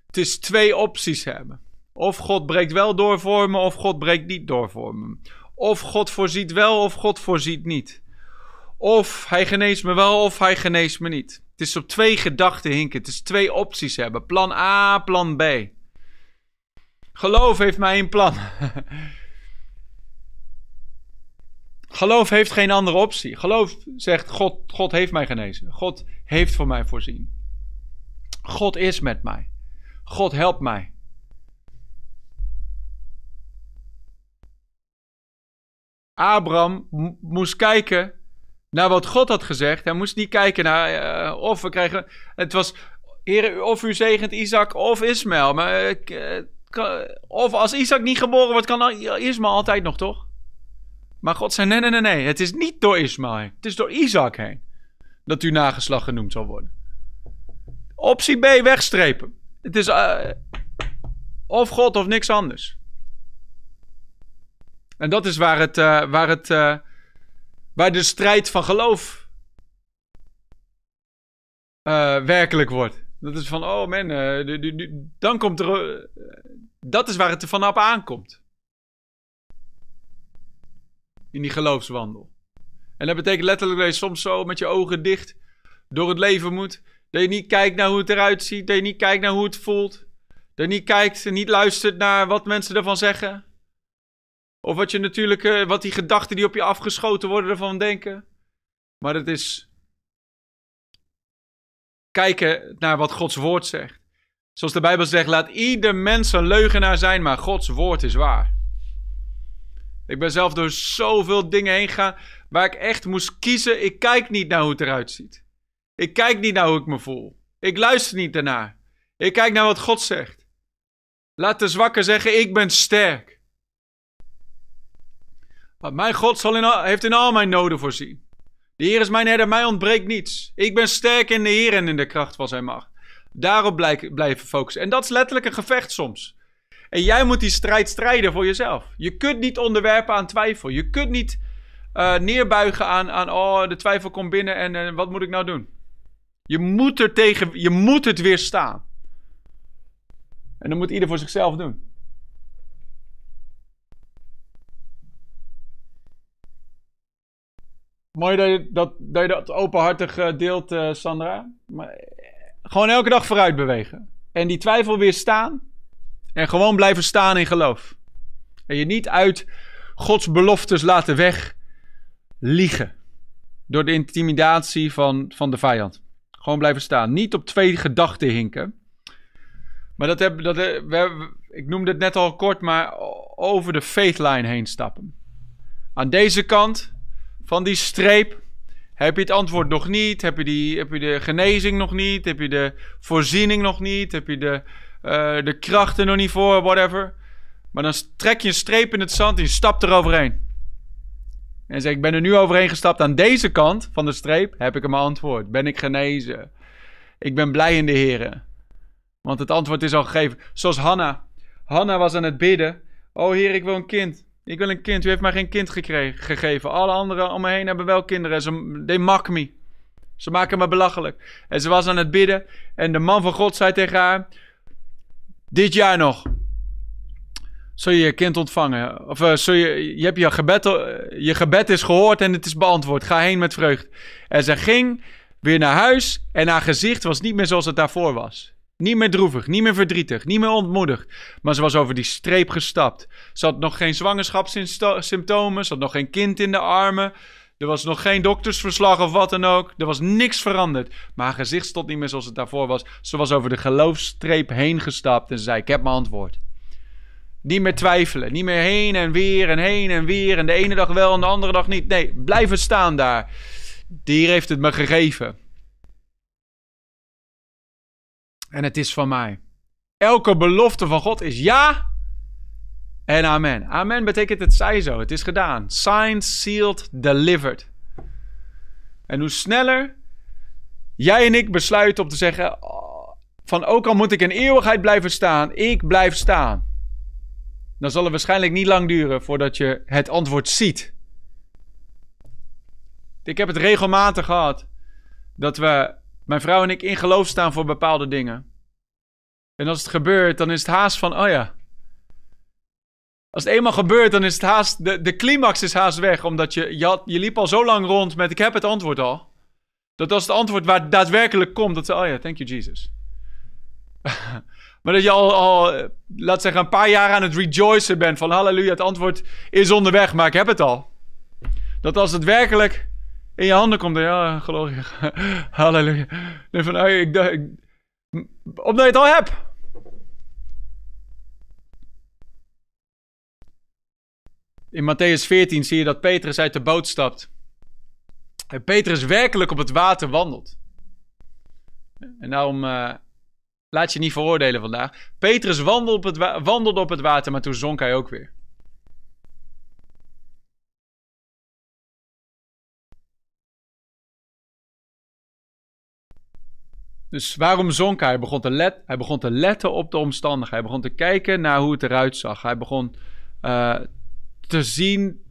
Het is twee opties hebben. Of God breekt wel door voor me, of God breekt niet door voor me. Of God voorziet wel, of God voorziet niet. Of hij geneest me wel, of hij geneest me niet. Het is op twee gedachten hinken. Het is twee opties hebben. Plan A, plan B. Geloof heeft mij een plan. <laughs> Geloof heeft geen andere optie. Geloof zegt: God, God heeft mij genezen. God heeft voor mij voorzien. God is met mij. God helpt mij. Abraham moest kijken naar wat God had gezegd. Hij moest niet kijken naar uh, of we krijgen. Het was, Heer, of u zegent Isaac of Ismaël. Maar, uh, of als Isaac niet geboren wordt, kan Ismaël altijd nog, toch? Maar God zei: nee, nee, nee, nee. Het is niet door Ismaël. Het is door Isaac heen. Dat uw nageslag genoemd zal worden. Optie B wegstrepen. Het is uh, of God of niks anders. En dat is waar, het, uh, waar, het, uh, waar de strijd van geloof werkelijk wordt. Dat is van, oh man, dan komt er. dat is waar het er vanaf aankomt in die geloofswandel. En dat betekent letterlijk dat je soms zo met je ogen dicht door het leven moet. Dat je niet kijkt naar hoe het eruit ziet. Dat je niet kijkt naar hoe het voelt. Dat je niet kijkt en niet luistert naar wat mensen ervan zeggen. Of wat je natuurlijk, uh, wat die gedachten die op je afgeschoten worden ervan denken. Maar het is kijken naar wat Gods woord zegt. Zoals de Bijbel zegt, laat ieder mens een leugenaar zijn, maar Gods woord is waar. Ik ben zelf door zoveel dingen heen gegaan waar ik echt moest kiezen. Ik kijk niet naar hoe het eruit ziet. Ik kijk niet naar hoe ik me voel. Ik luister niet daarnaar. Ik kijk naar wat God zegt. Laat de zwakke zeggen: Ik ben sterk. Want mijn God zal in heeft in al mijn noden voorzien. De Heer is mijn herder, mij ontbreekt niets. Ik ben sterk in de Heer en in de kracht van zijn macht. Daarop blijven focussen. En dat is letterlijk een gevecht soms. En jij moet die strijd strijden voor jezelf. Je kunt niet onderwerpen aan twijfel. Je kunt niet uh, neerbuigen aan, aan, oh, de twijfel komt binnen en uh, wat moet ik nou doen? Je moet er tegen, je moet het weerstaan. En dat moet ieder voor zichzelf doen. Mooi dat je dat, dat, je dat openhartig uh, deelt, Sandra. Maar, gewoon elke dag vooruit bewegen. En die twijfel weerstaan. En gewoon blijven staan in geloof. En je niet uit Gods beloftes laten wegliegen. Door de intimidatie van, van de vijand. Gewoon blijven staan. Niet op twee gedachten hinken. Maar dat heb, dat, we, ik noemde het net al kort, maar over de faith line heen stappen. Aan deze kant van die streep heb je het antwoord nog niet. Heb je, die, heb je de genezing nog niet. Heb je de voorziening nog niet. Heb je de, uh, de krachten nog niet voor, whatever. Maar dan trek je een streep in het zand en je stapt er overheen. En zeg ik ben er nu overheen gestapt aan deze kant van de streep. Heb ik hem antwoord. Ben ik genezen. Ik ben blij in de Heer. Want het antwoord is al gegeven. Zoals Hanna. Hanna was aan het bidden. Oh Heer, ik wil een kind. Ik wil een kind. U heeft mij geen kind gekregen, gegeven. Alle anderen om me heen hebben wel kinderen. Ze, they me. Ze maken me belachelijk. En ze was aan het bidden. En de man van God zei tegen haar: Dit jaar nog. Zul je je kind ontvangen? Of zul je, je hebt je gebed, eh, je gebed is gehoord en het is beantwoord. Ga heen met vreugd. En ze ging weer naar huis en haar gezicht was niet meer zoals het daarvoor was. Niet meer droevig, niet meer verdrietig, niet meer ontmoedigd. Maar ze was over die streep gestapt. Ze had nog geen zwangerschapssymptomen. Ze had nog geen kind in de armen. Er was nog geen doktersverslag of wat dan ook. Er was niks veranderd. Maar haar gezicht stond niet meer zoals het daarvoor was. Ze was over de geloofstreep heen gestapt en ze zei: Ik heb mijn antwoord. Niet meer twijfelen. Niet meer heen en weer en heen en weer. En de ene dag wel en de andere dag niet. Nee, blijven staan daar. Die heeft het me gegeven. En het is van mij. Elke belofte van God is ja en amen. Amen betekent het zij zo. Het is gedaan. Signed, sealed, delivered. En hoe sneller jij en ik besluiten om te zeggen: oh, van ook al moet ik in eeuwigheid blijven staan, ik blijf staan. Dan zal het waarschijnlijk niet lang duren voordat je het antwoord ziet. Ik heb het regelmatig gehad dat we mijn vrouw en ik in geloof staan voor bepaalde dingen. En als het gebeurt, dan is het haast van, oh ja. Als het eenmaal gebeurt, dan is het haast, de, de climax is haast weg. Omdat je, je, liep al zo lang rond met, ik heb het antwoord al. Dat als het antwoord waar daadwerkelijk komt, dat ze, oh ja, thank you Jesus. <laughs> maar dat je al, al, laat zeggen, een paar jaar aan het rejoicen bent van, halleluja, het antwoord is onderweg, maar ik heb het al. Dat als het werkelijk in je handen komt. Ja, geloof je. <laughs> Halleluja. Nee, van, hey, ik, ik, omdat je het al hebt. In Matthäus 14 zie je dat Petrus uit de boot stapt. En Petrus werkelijk op het water wandelt. En daarom uh, laat je niet veroordelen vandaag. Petrus wandelde op, het op het water, maar toen zonk hij ook weer. Dus waarom zonk hij? Hij begon, te let, hij begon te letten op de omstandigheden. Hij begon te kijken naar hoe het eruit zag. Hij begon uh, te zien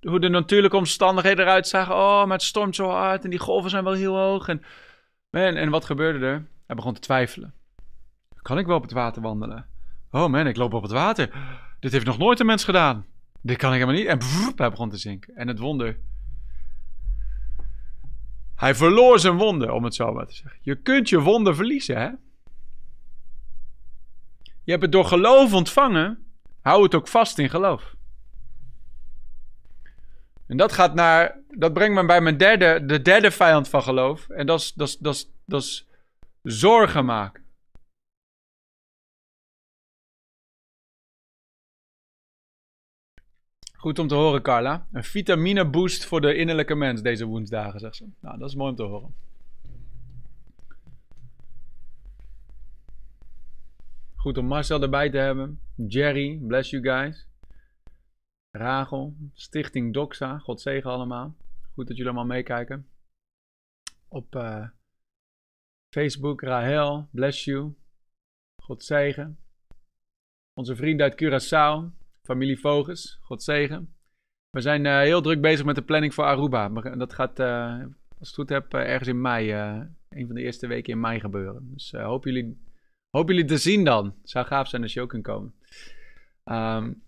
hoe de natuurlijke omstandigheden eruit zagen. Oh, maar het stormt zo hard en die golven zijn wel heel hoog. En, man, en wat gebeurde er? Hij begon te twijfelen. Kan ik wel op het water wandelen? Oh man, ik loop op het water. Dit heeft nog nooit een mens gedaan. Dit kan ik helemaal niet. En hij begon te zinken. En het wonder hij verloor zijn wonden, om het zo maar te zeggen. Je kunt je wonden verliezen, hè? Je hebt het door geloof ontvangen. Hou het ook vast in geloof. En dat gaat naar. Dat brengt me bij mijn derde, de derde vijand van geloof. En dat is, dat is, dat is, dat is zorgen maken. Goed om te horen, Carla. Een vitamine boost voor de innerlijke mens deze woensdagen, zegt ze. Nou, dat is mooi om te horen. Goed om Marcel erbij te hebben. Jerry, bless you guys. Rachel, Stichting Doxa, God zegen allemaal. Goed dat jullie allemaal meekijken. Op uh, Facebook, Rahel, bless you. God zegen. Onze vrienden uit Curaçao, Familie Voges, God zegen. We zijn uh, heel druk bezig met de planning voor Aruba. Dat gaat, uh, als het goed heb, ergens in mei, een van de eerste weken in mei gebeuren. Dus hoop, jullie, hoop jullie te zien dan. Zou gaaf zijn als je ook kunt komen. Um,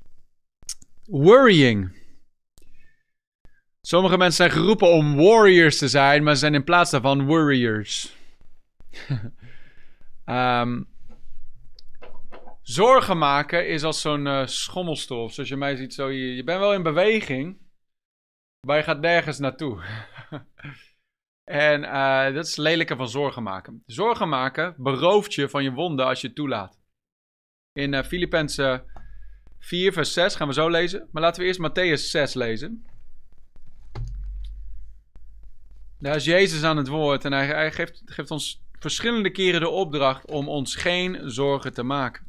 worrying. Sommige mensen zijn geroepen om warriors te zijn, maar ze zijn in plaats daarvan worriers. um, <laughs> Zorgen maken is als zo'n uh, schommelstof. Zoals je mij ziet, zo, je, je bent wel in beweging, maar je gaat nergens naartoe. <laughs> en uh, dat is lelijke van zorgen maken. Zorgen maken berooft je van je wonden als je het toelaat. In uh, Filippenzen 4, vers 6 gaan we zo lezen. Maar laten we eerst Matthäus 6 lezen. Daar is Jezus aan het woord en hij, hij geeft, geeft ons verschillende keren de opdracht om ons geen zorgen te maken.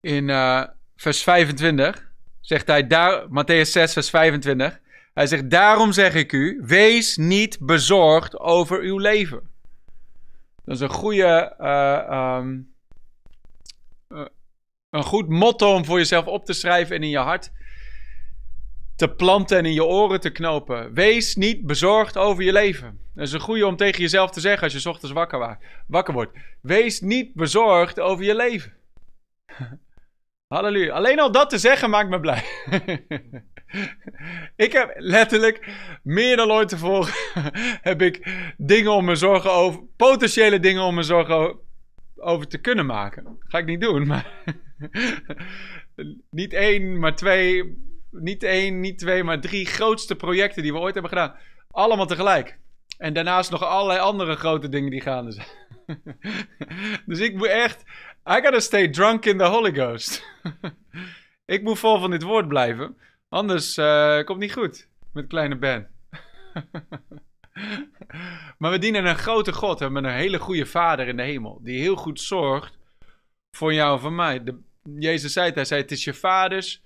In uh, vers 25 zegt hij, daar, Matthäus 6, vers 25. Hij zegt, daarom zeg ik u, wees niet bezorgd over uw leven. Dat is een goede, uh, um, uh, een goed motto om voor jezelf op te schrijven en in je hart te planten en in je oren te knopen. Wees niet bezorgd over je leven. Dat is een goede om tegen jezelf te zeggen als je ochtends wakker, wakker wordt. Wees niet bezorgd over je leven. <laughs> Halleluja. Alleen al dat te zeggen maakt me blij. <laughs> ik heb letterlijk meer dan ooit tevoren <laughs> heb ik dingen om me zorgen over, potentiële dingen om me zorgen over te kunnen maken. Ga ik niet doen, maar <laughs> niet één, maar twee, niet één, niet twee, maar drie grootste projecten die we ooit hebben gedaan. Allemaal tegelijk. En daarnaast nog allerlei andere grote dingen die gaande zijn. <laughs> dus ik moet echt I gotta stay drunk in the Holy Ghost. ik moet vol van dit woord blijven. Anders uh, komt niet goed met kleine Ben. <laughs> maar we dienen een grote God. We hebben een hele goede Vader in de hemel. Die heel goed zorgt voor jou en voor mij. De, Jezus zei het. Hij zei: Het is je vaders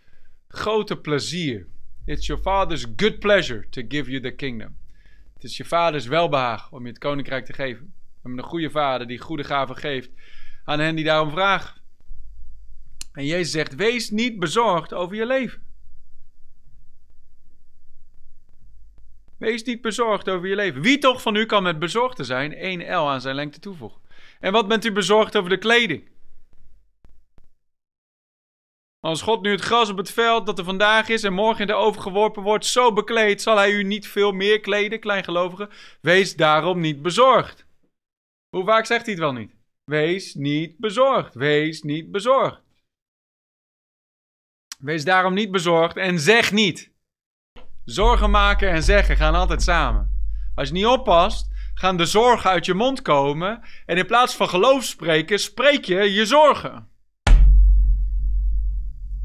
grote plezier. It's your father's good pleasure to give you the kingdom. Het is je vaders welbehaag om je het koninkrijk te geven. We hebben een goede vader die goede gaven geeft aan hen die daarom vragen. En Jezus zegt: Wees niet bezorgd over je leven. Wees niet bezorgd over je leven. Wie toch van u kan met bezorgd zijn 1 L aan zijn lengte toevoegen? En wat bent u bezorgd over de kleding? Als God nu het gras op het veld dat er vandaag is en morgen in de oven geworpen wordt, zo bekleed, zal hij u niet veel meer kleden, kleingelovigen. Wees daarom niet bezorgd. Hoe vaak zegt hij het wel niet? Wees niet bezorgd. Wees niet bezorgd. Wees daarom niet bezorgd en zeg niet. Zorgen maken en zeggen gaan altijd samen. Als je niet oppast, gaan de zorgen uit je mond komen en in plaats van geloof spreken, spreek je je zorgen.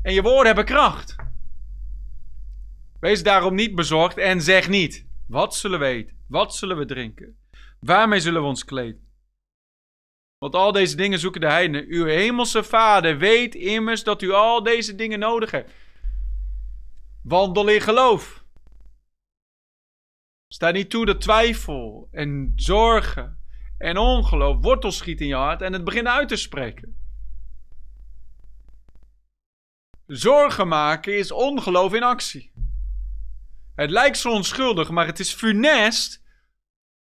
En je woorden hebben kracht. Wees daarom niet bezorgd en zeg niet. Wat zullen we eten? Wat zullen we drinken? Waarmee zullen we ons kleden? Want al deze dingen zoeken de heidenen. Uw hemelse vader weet immers dat u al deze dingen nodig hebt. Wandel in geloof. Sta niet toe dat twijfel en zorgen en ongeloof wortel schiet in je hart en het begint uit te spreken. Zorgen maken is ongeloof in actie. Het lijkt zo onschuldig, maar het is funest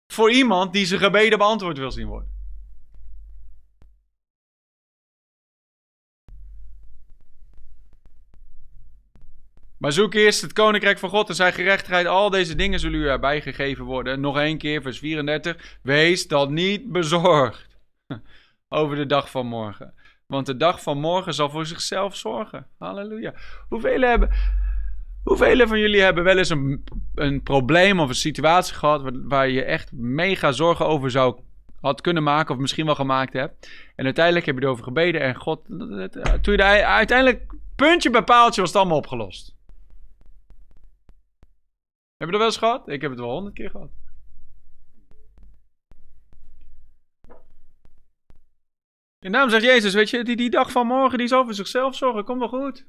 voor iemand die zijn gebeden beantwoord wil zien worden. Maar zoek eerst het koninkrijk van God en zijn gerechtigheid. Al deze dingen zullen u erbij gegeven worden. Nog één keer, vers 34. Wees dan niet bezorgd <laughs> over de dag van morgen. Want de dag van morgen zal voor zichzelf zorgen. Halleluja. Hoeveel, hebben, hoeveel van jullie hebben wel eens een, een probleem of een situatie gehad waar, waar je echt mega zorgen over zou had kunnen maken of misschien wel gemaakt hebt. En uiteindelijk heb je erover gebeden en God, toen je uiteindelijk puntje bij paaltje was het allemaal opgelost. Heb je dat wel eens gehad? Ik heb het wel honderd keer gehad. En daarom zegt Jezus, weet je, die, die dag van morgen, die zal voor zichzelf zorgen. Kom wel goed.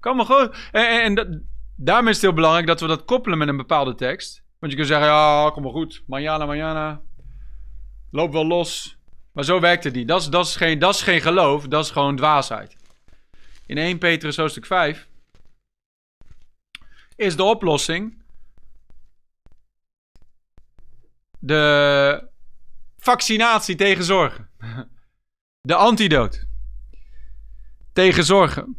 Kom wel goed. En, en, en daarom is het heel belangrijk dat we dat koppelen met een bepaalde tekst. Want je kunt zeggen, ja, kom wel goed. Manjana, manjana. Loop wel los. Maar zo werkt het niet. Dat is, dat is, geen, dat is geen geloof, dat is gewoon dwaasheid. In 1 Petrus hoofdstuk 5 is de oplossing de vaccinatie tegen zorgen. De antidoot tegen zorgen.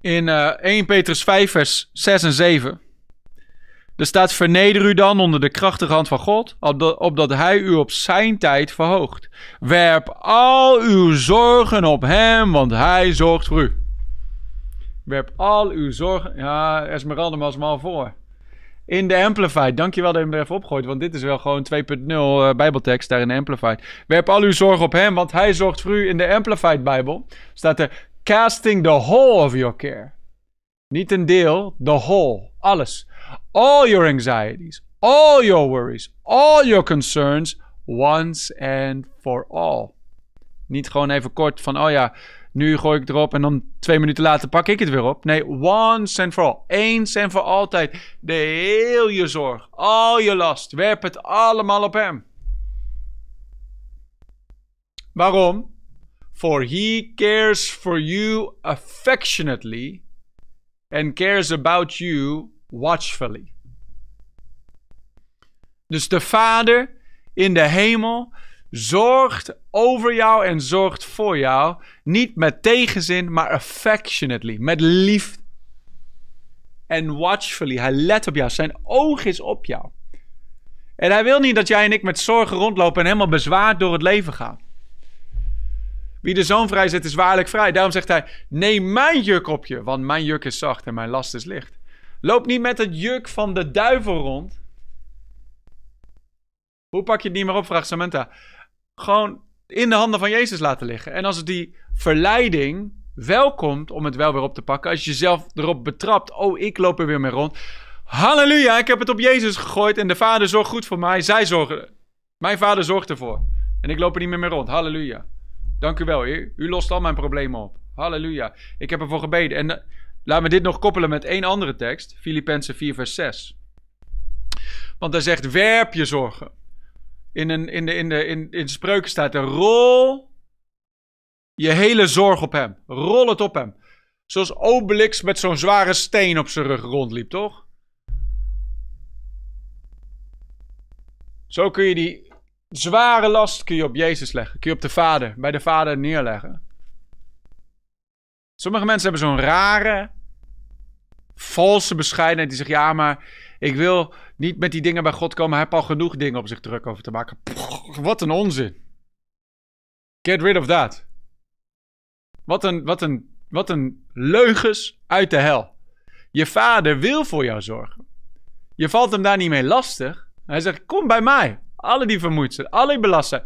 In uh, eh, 1 Petrus 5, vers 6 en 7 Er staat: Verneder u dan onder de krachtige hand van God, opdat Hij u op zijn tijd verhoogt. Werp al uw zorgen op Hem, want Hij zorgt voor u. Werp al uw zorgen. Ja, Esmeralda was me al voor. In de Amplified. Dankjewel dat je hem er even opgooit. Want dit is wel gewoon 2.0 uh, Bijbeltekst daar in de Amplified. Werp al uw zorgen op hem, want hij zorgt voor u. In de Amplified Bijbel staat er: Casting the whole of your care. Niet een deel, the whole. Alles. All your anxieties, all your worries, all your concerns, once and for all. Niet gewoon even kort van, oh ja, nu gooi ik erop en dan twee minuten later pak ik het weer op. Nee, once and for all. Eens en voor altijd. De heel je zorg, al je last. Werp het allemaal op hem. Waarom? For he cares for you affectionately and cares about you watchfully. Dus de Vader in de hemel zorgt over jou en zorgt voor jou. Niet met tegenzin, maar affectionately, met liefde. En watchfully, hij let op jou. Zijn oog is op jou. En hij wil niet dat jij en ik met zorgen rondlopen en helemaal bezwaard door het leven gaan. Wie de zoon vrij zet, is waarlijk vrij. Daarom zegt hij: Neem mijn juk op je, want mijn juk is zacht en mijn last is licht. Loop niet met het juk van de duivel rond. Hoe pak je het niet meer op, vraagt Samantha. Gewoon in de handen van Jezus laten liggen. En als die verleiding wel komt om het wel weer op te pakken, als je jezelf erop betrapt, oh, ik loop er weer mee rond. Halleluja, ik heb het op Jezus gegooid en de Vader zorgt goed voor mij. Zij zorgen. Mijn Vader zorgt ervoor. En ik loop er niet meer mee rond. Halleluja. Dank u wel, Heer. U lost al mijn problemen op. Halleluja. Ik heb ervoor gebeden. En uh, laat me dit nog koppelen met één andere tekst. Filippenzen 4, vers 6. Want hij zegt: werp je zorgen. In, een, in, de, in, de, in, in spreuken staat er: rol je hele zorg op hem. Rol het op hem. Zoals Obelix met zo'n zware steen op zijn rug rondliep, toch? Zo kun je die zware last kun je op Jezus leggen. Kun je op de Vader, bij de Vader neerleggen. Sommige mensen hebben zo'n rare, valse bescheidenheid. Die zeggen, ja, maar ik wil niet met die dingen bij God komen. Hij heeft al genoeg dingen op zich druk over te maken. wat een onzin. Get rid of that. Wat een, wat een, wat een leugens uit de hel. Je vader wil voor jou zorgen. Je valt hem daar niet mee lastig. Hij zegt, kom bij mij. Alle die vermoeid zijn, alle die belast zijn.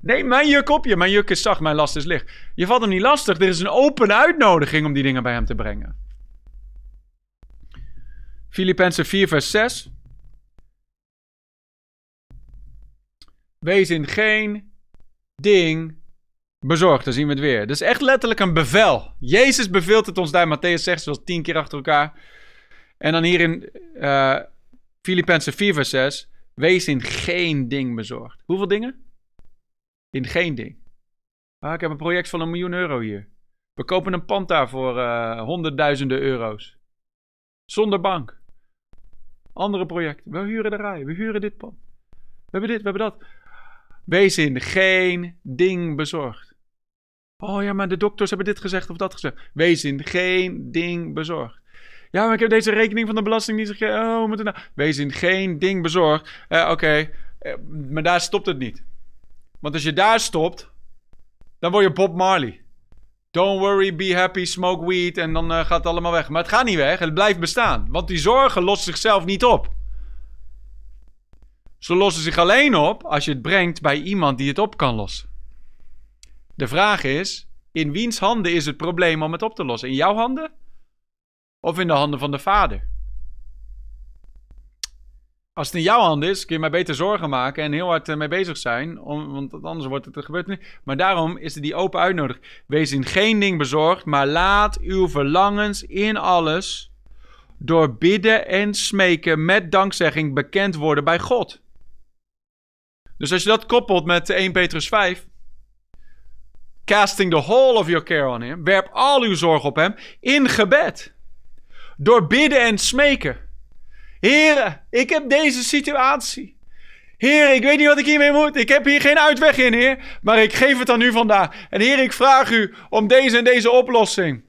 Nee, mijn juk op je. Mijn juk is zacht, mijn last is licht. Je valt hem niet lastig. Er is een open uitnodiging om die dingen bij hem te brengen. Filippenzen 4, vers 6. Wees in geen ding bezorgd. Dan zien we het weer. Dat is echt letterlijk een bevel. Jezus beveelt het ons daar. Matthäus zegt zoals tien keer achter elkaar. En dan hier in uh, Filippenzen 4, vers 6. Wees in geen ding bezorgd. Hoeveel dingen? In geen ding. Ah, ik heb een project van een miljoen euro hier. We kopen een pand daar voor uh, honderdduizenden euro's. Zonder bank. Andere projecten. We huren de rij. We huren dit pand. We hebben dit, we hebben dat. Wees in geen ding bezorgd. Oh ja, maar de dokters hebben dit gezegd of dat gezegd. Wees in geen ding bezorgd. Ja, maar ik heb deze rekening van de belasting niet. Oh, moet nou? Wees in geen ding bezorgd. Uh, Oké, uh, maar daar stopt het niet. Want als je daar stopt, dan word je Bob Marley. Don't worry, be happy, smoke weed en dan uh, gaat het allemaal weg. Maar het gaat niet weg, het blijft bestaan. Want die zorgen lossen zichzelf niet op. Ze lossen zich alleen op als je het brengt bij iemand die het op kan lossen. De vraag is, in wiens handen is het probleem om het op te lossen? In jouw handen? Of in de handen van de Vader? Als het in jouw handen is, kun je maar beter zorgen maken en heel hard eh, mee bezig zijn. Want anders wordt het er gebeurt niet. Maar daarom is er die open uitnodiging. Wees in geen ding bezorgd, maar laat uw verlangens in alles door bidden en smeken met dankzegging bekend worden bij God. Dus als je dat koppelt met 1 Petrus 5. Casting the whole of your care on him. Werp al uw zorg op hem in gebed. Door bidden en smeken. Heren, ik heb deze situatie. Heer, ik weet niet wat ik hiermee moet. Ik heb hier geen uitweg in, Heer. Maar ik geef het aan u vandaag. En Heer, ik vraag u om deze en deze oplossing.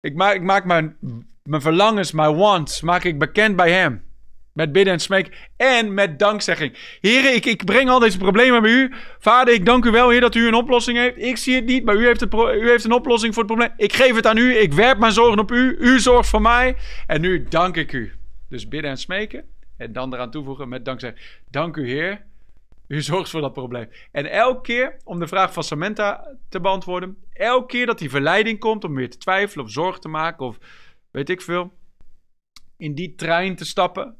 Ik maak, mijn, mijn verlangens, mijn wants, maak ik bekend bij Hem. Met bidden en smeken en met dankzegging. Heren, ik, breng al deze problemen bij u. Vader, ik dank u wel, Heer, dat u een oplossing heeft. Ik zie het niet, maar u heeft, u heeft een oplossing voor het probleem. Ik geef het aan u. Ik werp mijn zorgen op u. U zorgt voor mij. En nu dank ik u. Dus bidden en smeken. En dan eraan toevoegen met dankzeggen. Dank u, Heer. U zorgt voor dat probleem. En elke keer, om de vraag van Samantha te beantwoorden. Elke keer dat die verleiding komt om weer te twijfelen of zorgen te maken of weet ik veel. In die trein te stappen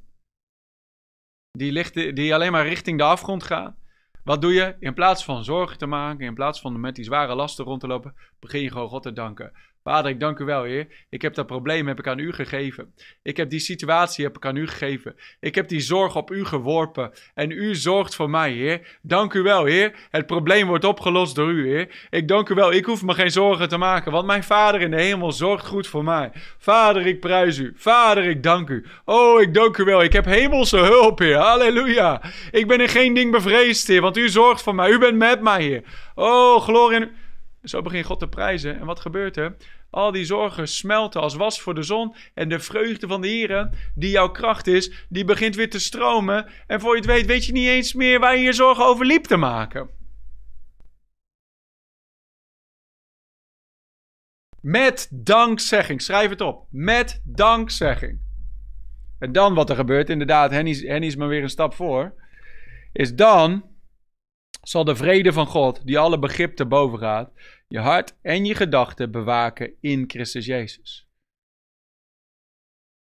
die, ligt, die alleen maar richting de afgrond gaat. Wat doe je? In plaats van zorgen te maken, in plaats van met die zware lasten rond te lopen, begin je gewoon God te danken. Vader, ik dank u wel, Heer. Ik heb dat probleem heb ik aan u gegeven. Ik heb die situatie heb ik aan u gegeven. Ik heb die zorg op u geworpen. En u zorgt voor mij, Heer. Dank u wel, Heer. Het probleem wordt opgelost door u, Heer. Ik dank u wel. Ik hoef me geen zorgen te maken, want mijn Vader in de hemel zorgt goed voor mij. Vader, ik prijs u. Vader, ik dank u. Oh, ik dank u wel. Ik heb hemelse hulp, Heer. Halleluja. Ik ben in geen ding bevreesd, Heer, want u zorgt voor mij. U bent met mij, Heer. Oh, glorie. Zo begint God te prijzen. En wat gebeurt er? Al die zorgen smelten als was voor de zon. En de vreugde van de Heer, die jouw kracht is, die begint weer te stromen. En voor je het weet, weet je niet eens meer waar je je zorgen over liep te maken. Met dankzegging. Schrijf het op. Met dankzegging. En dan wat er gebeurt, inderdaad, Henny, is maar weer een stap voor. Is dan zal de vrede van God, die alle begrip te boven gaat, je hart en je gedachten bewaken in Christus Jezus.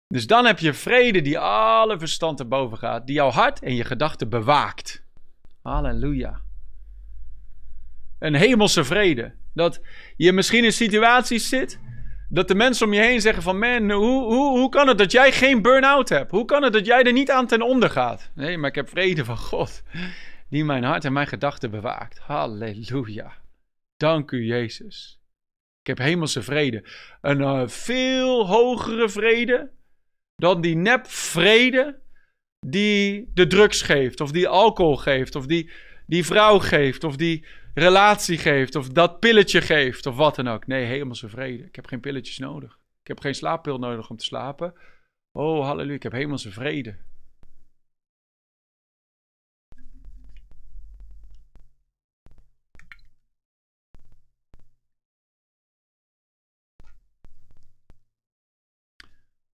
Dus dan heb je vrede die alle verstand te boven gaat, die jouw hart en je gedachten bewaakt. Halleluja. Een hemelse vrede. Dat je misschien in situaties zit dat de mensen om je heen zeggen van man, hoe, hoe, hoe kan het dat jij geen burn-out hebt? Hoe kan het dat jij er niet aan ten onder gaat? Nee, maar ik heb vrede van God die mijn hart en mijn gedachten bewaakt. Halleluja. Dank u, Jezus. Ik heb hemelse vrede. Een uh, veel hogere vrede dan die nep vrede die de drugs geeft, of die alcohol geeft, of die, die vrouw geeft, of die relatie geeft, of dat pilletje geeft, of wat dan ook. Nee, hemelse vrede. Ik heb geen pilletjes nodig. Ik heb geen slaappil nodig om te slapen. Oh, halleluja, ik heb hemelse vrede.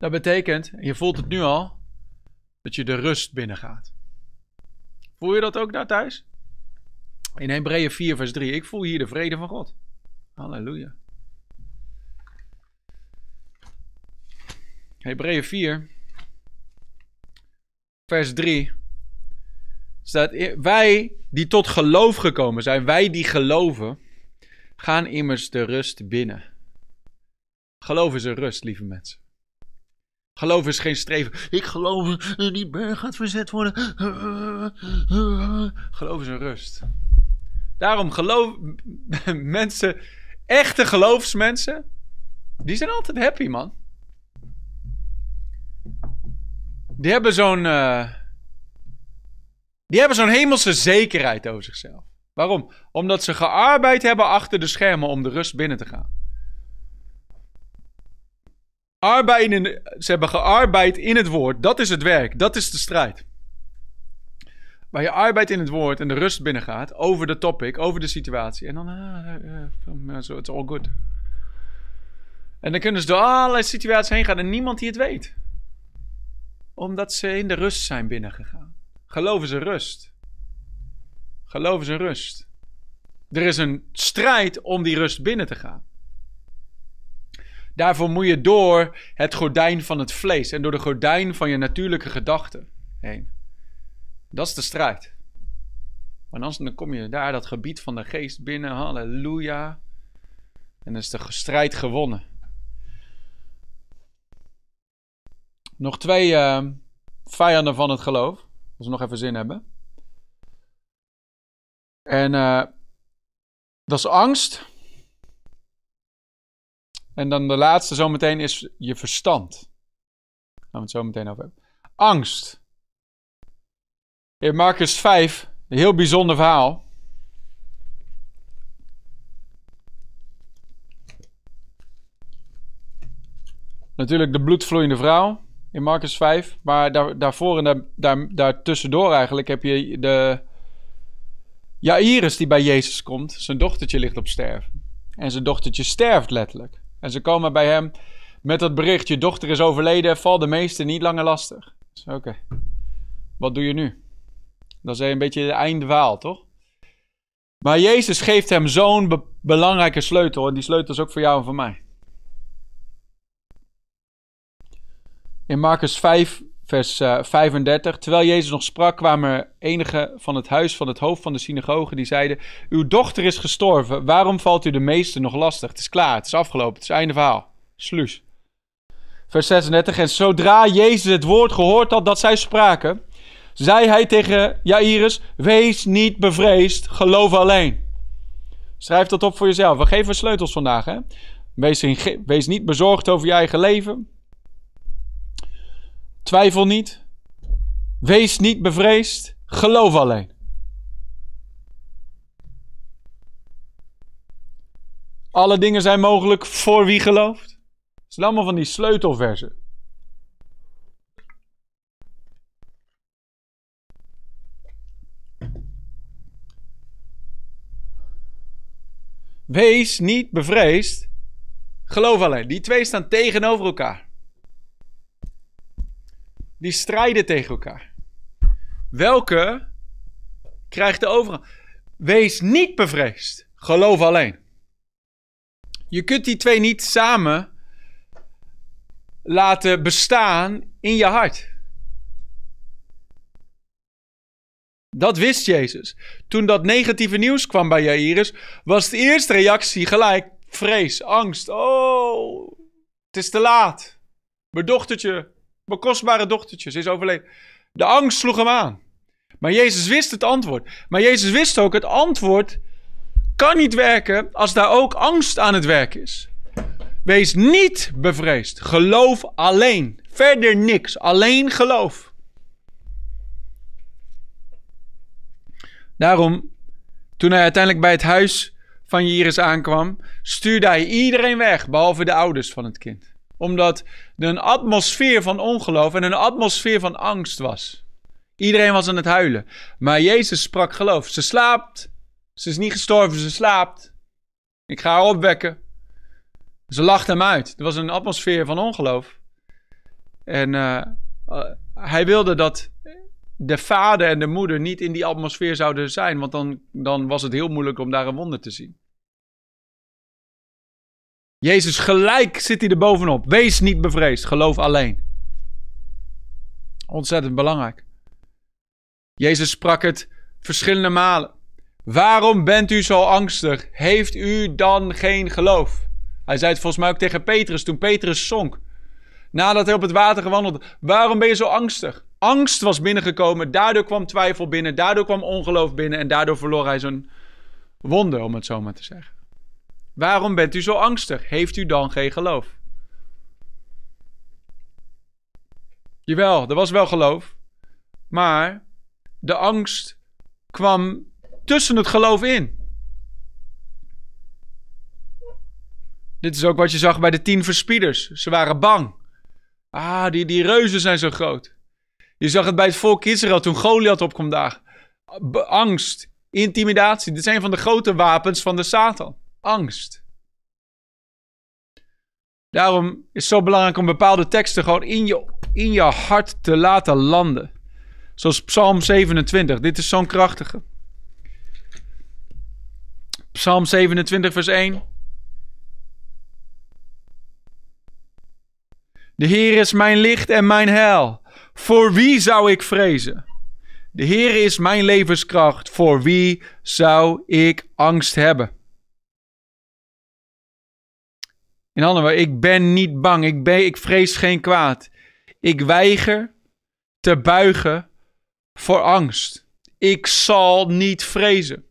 Dat betekent, je voelt het nu al, dat je de rust binnengaat. Voel je dat ook daar thuis? In Hebreeën 4, vers 3. Ik voel hier de vrede van God. Halleluja. Hebreeën 4, vers 3. Staat, wij die tot geloof gekomen zijn, wij die geloven, gaan immers de rust binnen. Geloof is een rust, lieve mensen. Geloof is geen streven. Ik geloof, die berg gaat verzet worden. Geloof is een rust. Daarom geloof mensen, echte geloofsmensen, die zijn altijd happy, man. Die hebben zo'n, uh, die hebben zo'n hemelse zekerheid over zichzelf. Waarom? Omdat ze gearbeid hebben achter de schermen om de rust binnen te gaan. Arbeiden, ze hebben gearbeid in het woord. Dat is het werk. Dat is de strijd. Waar je arbeid in het woord en de rust binnengaat over de topic, over de situatie. En dan, uh, uh, it's all good. En dan kunnen ze door allerlei situaties heen gaan en niemand die het weet. Omdat ze in de rust zijn binnengegaan. Is een rust. Is een rust. Er is een strijd om die rust binnen te gaan. Daarvoor moet je door het gordijn van het vlees en door de gordijn van je natuurlijke gedachten heen. Dat is de strijd. Maar anders dan kom je daar dat gebied van de geest binnen, halleluja. En dan is de strijd gewonnen. Nog twee uh, vijanden van het geloof, als we nog even zin hebben. En uh, dat is angst. En dan de laatste zometeen is je verstand. Daar gaan we het zo meteen over hebben. Angst. In Marcus 5, een heel bijzonder verhaal. Natuurlijk de bloedvloeiende vrouw. In Marcus 5. Maar daar, daarvoor en daar, daar, daartussendoor eigenlijk heb je de... Jairus die bij Jezus komt. Zijn dochtertje ligt op sterven. En zijn dochtertje sterft letterlijk. En ze komen bij hem met dat bericht: je dochter is overleden, val de meesten niet langer lastig. Oké, wat doe je nu? Dat is een beetje de eindwaal, toch? Maar Jezus geeft hem zo'n belangrijke sleutel. En die sleutel is ook voor jou en voor mij. In Marcus 5, vers 35. Eh, Terwijl Jezus nog sprak, kwamen enige van het huis van het hoofd van de synagoge die zeiden: Uw dochter is gestorven. Waarom valt u de meeste nog lastig? Het is klaar, het is afgelopen, het is einde verhaal. Vers 36. En zodra Jezus het woord gehoord had dat zij spraken, zei hij tegen Jairus: Wees niet bevreesd, geloof alleen. Schrijf dat op voor jezelf. We geven sleutels vandaag. Hè? Wees, wees niet bezorgd over je eigen leven. Twijfel niet. Wees niet bevreesd. Geloof alleen. Alle dingen zijn mogelijk voor wie gelooft. Zijn allemaal van die sleutelversen. Wees niet bevreesd. Geloof alleen. Die twee staan tegenover elkaar. Die strijden tegen elkaar. Welke krijgt de overgang? Wees niet bevreesd. Geloof alleen. Je kunt die twee niet samen laten bestaan in je hart. Dat wist Jezus. Toen dat negatieve nieuws kwam bij Jairus, was de eerste reactie gelijk vrees, angst. Oh, het is te laat. Mijn dochtertje, mijn kostbare dochtertje, ze is overleden. De angst sloeg hem aan. Maar Jezus wist het antwoord. Maar Jezus wist ook, het antwoord kan niet werken als daar ook angst aan het werk is. Wees niet bevreesd. Geloof alleen. Verder niks. Alleen geloof. Daarom, toen hij uiteindelijk bij het huis van Jairus aankwam, stuurde hij iedereen weg, behalve de ouders van het kind. Omdat er een atmosfeer van ongeloof en een atmosfeer van angst was. Iedereen was aan het huilen. Maar Jezus sprak geloof. Ze slaapt. Ze is niet gestorven, ze slaapt. Ik ga haar opwekken. Ze lacht hem uit. Er was een atmosfeer van ongeloof. En uh, uh, hij wilde dat de vader en de moeder niet in die atmosfeer zouden zijn, want dan, dan was het heel moeilijk om daar een wonder te zien. Jezus, gelijk zit hij er bovenop. Wees niet bevreesd, geloof alleen. Ontzettend belangrijk. Jezus sprak het verschillende malen. Waarom bent u zo angstig? Heeft u dan geen geloof? Hij zei het volgens mij ook tegen Petrus toen Petrus zonk. Nadat hij op het water gewandeld. Waarom ben je zo angstig? Angst was binnengekomen. Daardoor kwam twijfel binnen. Daardoor kwam ongeloof binnen. En daardoor verloor hij zijn wonder, om het zo maar te zeggen. Waarom bent u zo angstig? Heeft u dan geen geloof? Jawel, er was wel geloof. Maar de angst kwam tussen het geloof in. Dit is ook wat je zag bij de tien verspieders. Ze waren bang. Ah, die, die reuzen zijn zo groot. Je zag het bij het volk Israël toen Goliath opkwam daar. Angst, intimidatie. Dit zijn van de grote wapens van de Satan. Angst. Daarom is het zo belangrijk om bepaalde teksten gewoon in je, in je hart te laten landen. Zoals Psalm 27. Dit is zo'n krachtige. Psalm 27, vers 1. De Heer is mijn licht en mijn heil. Voor wie zou ik vrezen? De Heer is mijn levenskracht. Voor wie zou ik angst hebben? In andere woorden, ik ben niet bang. Ik, ben, ik vrees geen kwaad. Ik weiger te buigen voor angst. Ik zal niet vrezen.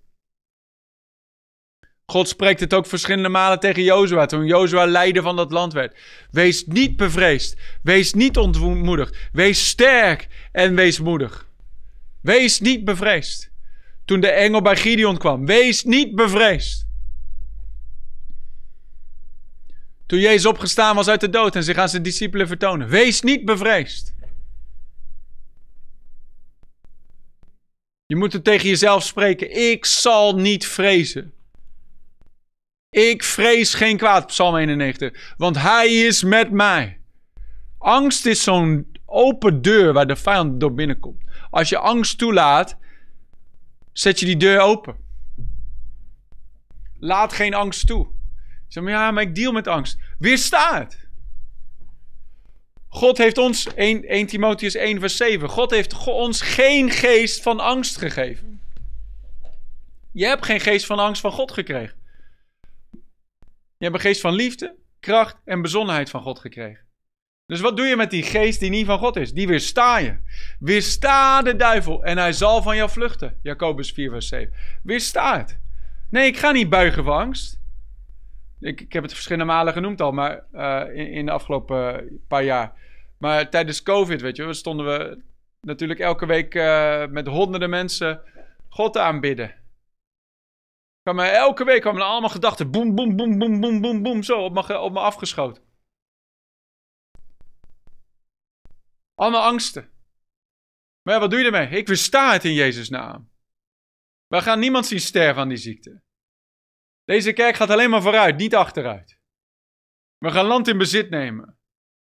God spreekt het ook verschillende malen tegen Jozua toen Jozua leider van dat land werd. Wees niet bevreesd. Wees niet ontmoedigd. Wees sterk en wees moedig. Wees niet bevreesd. Toen de engel bij Gideon kwam. Wees niet bevreesd. Toen Jezus opgestaan was uit de dood en zich aan zijn discipelen vertonen. Wees niet bevreesd. Je moet het tegen jezelf spreken. Ik zal niet vrezen. Ik vrees geen kwaad, Psalm 91. Want hij is met mij. Angst is zo'n open deur waar de vijand door binnenkomt. Als je angst toelaat, zet je die deur open. Laat geen angst toe. Zeg maar, ja, maar ik deal met angst. Weersta het. God heeft ons, 1, 1 Timotheus 1 vers 7, God heeft ons geen geest van angst gegeven. Je hebt geen geest van angst van God gekregen. Je hebt een geest van liefde, kracht en bezonnenheid van God gekregen. Dus wat doe je met die geest die niet van God is? Die weersta je. Weersta de duivel en hij zal van jou vluchten. Jacobus 4 vers 7. Weersta het. Nee, ik ga niet buigen van angst. Ik, ik heb het verschillende malen genoemd al, maar uh, in, in, de afgelopen paar jaar. Maar tijdens COVID, weet je, stonden we natuurlijk elke week uh, met honderden mensen God aanbidden. Kwamen, elke week kwamen er allemaal gedachten, boem, boem, boem, boem, boem, boem, boem, zo op me, op me afgeschoten. Allemaal angsten. Maar ja, wat doe je ermee? Ik weersta het in Jezus' naam. We gaan niemand zien sterven aan die ziekte. Deze kerk gaat alleen maar vooruit, niet achteruit. We gaan land in bezit nemen.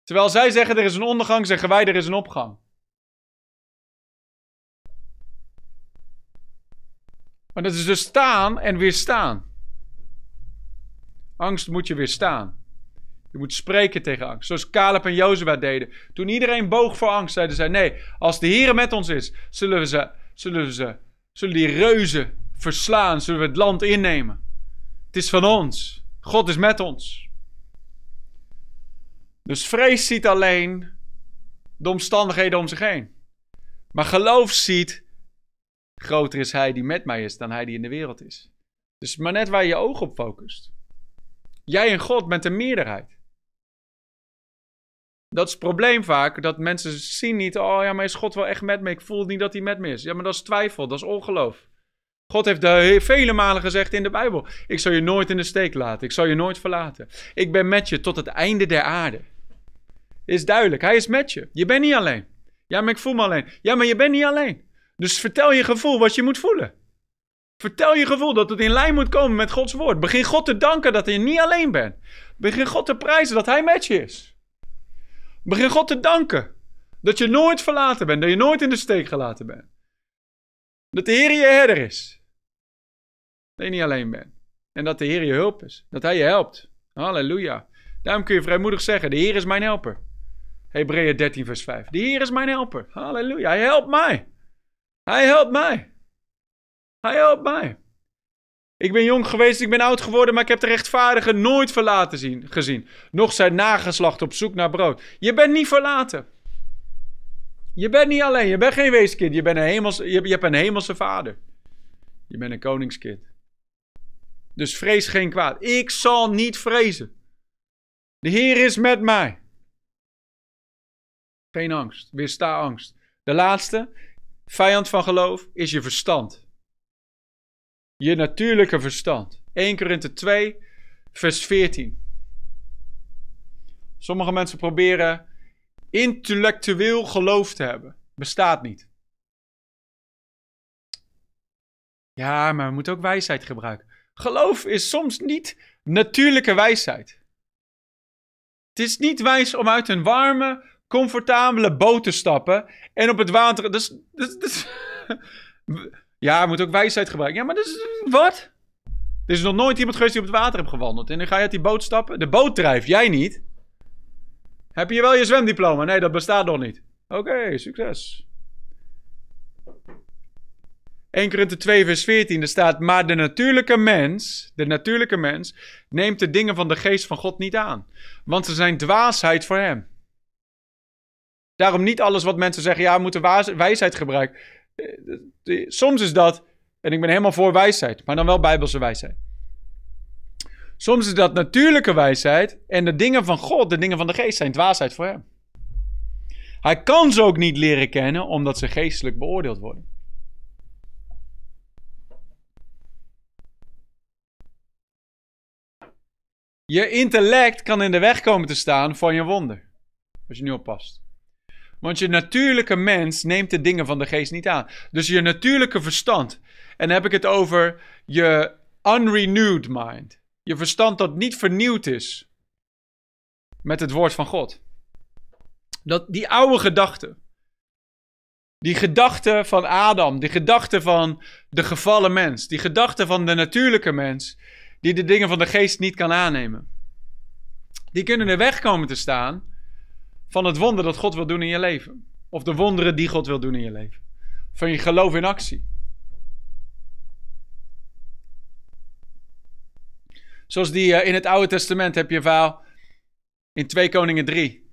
Terwijl zij zeggen er is een ondergang, zeggen wij er is een opgang. Maar dat is dus staan en weerstaan. Angst moet je weerstaan. Je moet spreken tegen angst. Zoals Caleb en Jozua deden. Toen iedereen boog voor angst, zeiden zij: Nee, als de Heer met ons is, zullen we ze, zullen we ze, zullen die reuzen verslaan, zullen we het land innemen. Het is van ons. God is met ons. Dus vrees ziet alleen de omstandigheden om zich heen. Maar geloof ziet, groter is hij die met mij is dan hij die in de wereld is. Dus maar net waar je je oog op focust. Jij en God bent een meerderheid. Dat is het probleem vaak, dat mensen zien niet, oh ja, maar is God wel echt met me? Ik voel niet dat hij met me is. Ja, maar dat is twijfel, dat is ongeloof. God heeft de vele malen gezegd in de Bijbel: Ik zal je nooit in de steek laten. Ik zal je nooit verlaten. Ik ben met je tot het einde der aarde. Is duidelijk. Hij is met je. Je bent niet alleen. Ja, maar ik voel me alleen. Ja, maar je bent niet alleen. Dus vertel je gevoel wat je moet voelen. Vertel je gevoel dat het in lijn moet komen met Gods woord. Begin God te danken dat je niet alleen bent. Begin God te prijzen dat Hij met je is. Begin God te danken dat je nooit verlaten bent. Dat je nooit in de steek gelaten bent. Dat de Heer je herder is. Dat je niet alleen bent. En dat de Heer je hulp is. Dat Hij je helpt. Halleluja. Daarom kun je vrijmoedig zeggen: De Heer is mijn helper. Hebreeën 13, vers 5. De Heer is mijn helper. Halleluja. Hij helpt mij. Hij helpt mij. Hij helpt mij. Ik ben jong geweest, ik ben oud geworden, maar ik heb de rechtvaardigen nooit verlaten zien, gezien. Nog zijn nageslacht op zoek naar brood. Je bent niet verlaten. Je bent niet alleen, je bent geen weeskind, je, bent een hemelse, je, je hebt een hemelse vader. Je bent een koningskind. Dus vrees geen kwaad. Ik zal niet vrezen. De Heer is met mij. Geen angst. Weersta angst. De laatste, vijand van geloof, is je verstand. Je natuurlijke verstand. 1 Korinthe 2, vers 14. Sommige mensen proberen intellectueel geloof te hebben. Bestaat niet. Ja, maar we moeten ook wijsheid gebruiken. Geloof is soms niet natuurlijke wijsheid. Het is niet wijs om uit een warme, comfortabele boot te stappen en op het water. Dus, dus, dus ja, moet ook wijsheid gebruiken. Ja, maar wat? Er is nog nooit iemand geweest die op het water heeft gewandeld. En dan ga je uit die boot stappen. De boot drijft, jij niet. Heb je wel je zwemdiploma? Nee, dat bestaat nog niet. Oké, succes. 1 Korinthe 2 vers 14, er staat, maar de natuurlijke mens, de natuurlijke mens, neemt de dingen van de geest van God niet aan. Want ze zijn dwaasheid voor hem. Daarom niet alles wat mensen zeggen, ja, we moeten wijsheid gebruiken. Eh, soms is dat, en ik ben helemaal voor wijsheid, maar dan wel bijbelse wijsheid. Soms is dat natuurlijke wijsheid en de dingen van God, de dingen van de geest, zijn dwaasheid voor hem. Hij kan ze ook niet leren kennen, omdat ze geestelijk beoordeeld worden. Je intellect kan in de weg komen te staan van je wonder. Als je nu oppast. Want je natuurlijke mens neemt de dingen van de geest niet aan. Dus je natuurlijke verstand. En dan heb ik het over je unrenewed mind. Je verstand dat niet vernieuwd is met het woord van God. Dat die oude gedachten. Die gedachte van Adam, die gedachte van de gevallen mens, die gedachte van de natuurlijke mens, die de dingen van de geest niet kan aannemen. Die kunnen er weg komen te staan van het wonder dat God wil doen in je leven. Of de wonderen die God wil doen in je leven. Van je geloof in actie. Zoals die uh, in het Oude Testament heb je verhaal in 2 Koningen 3.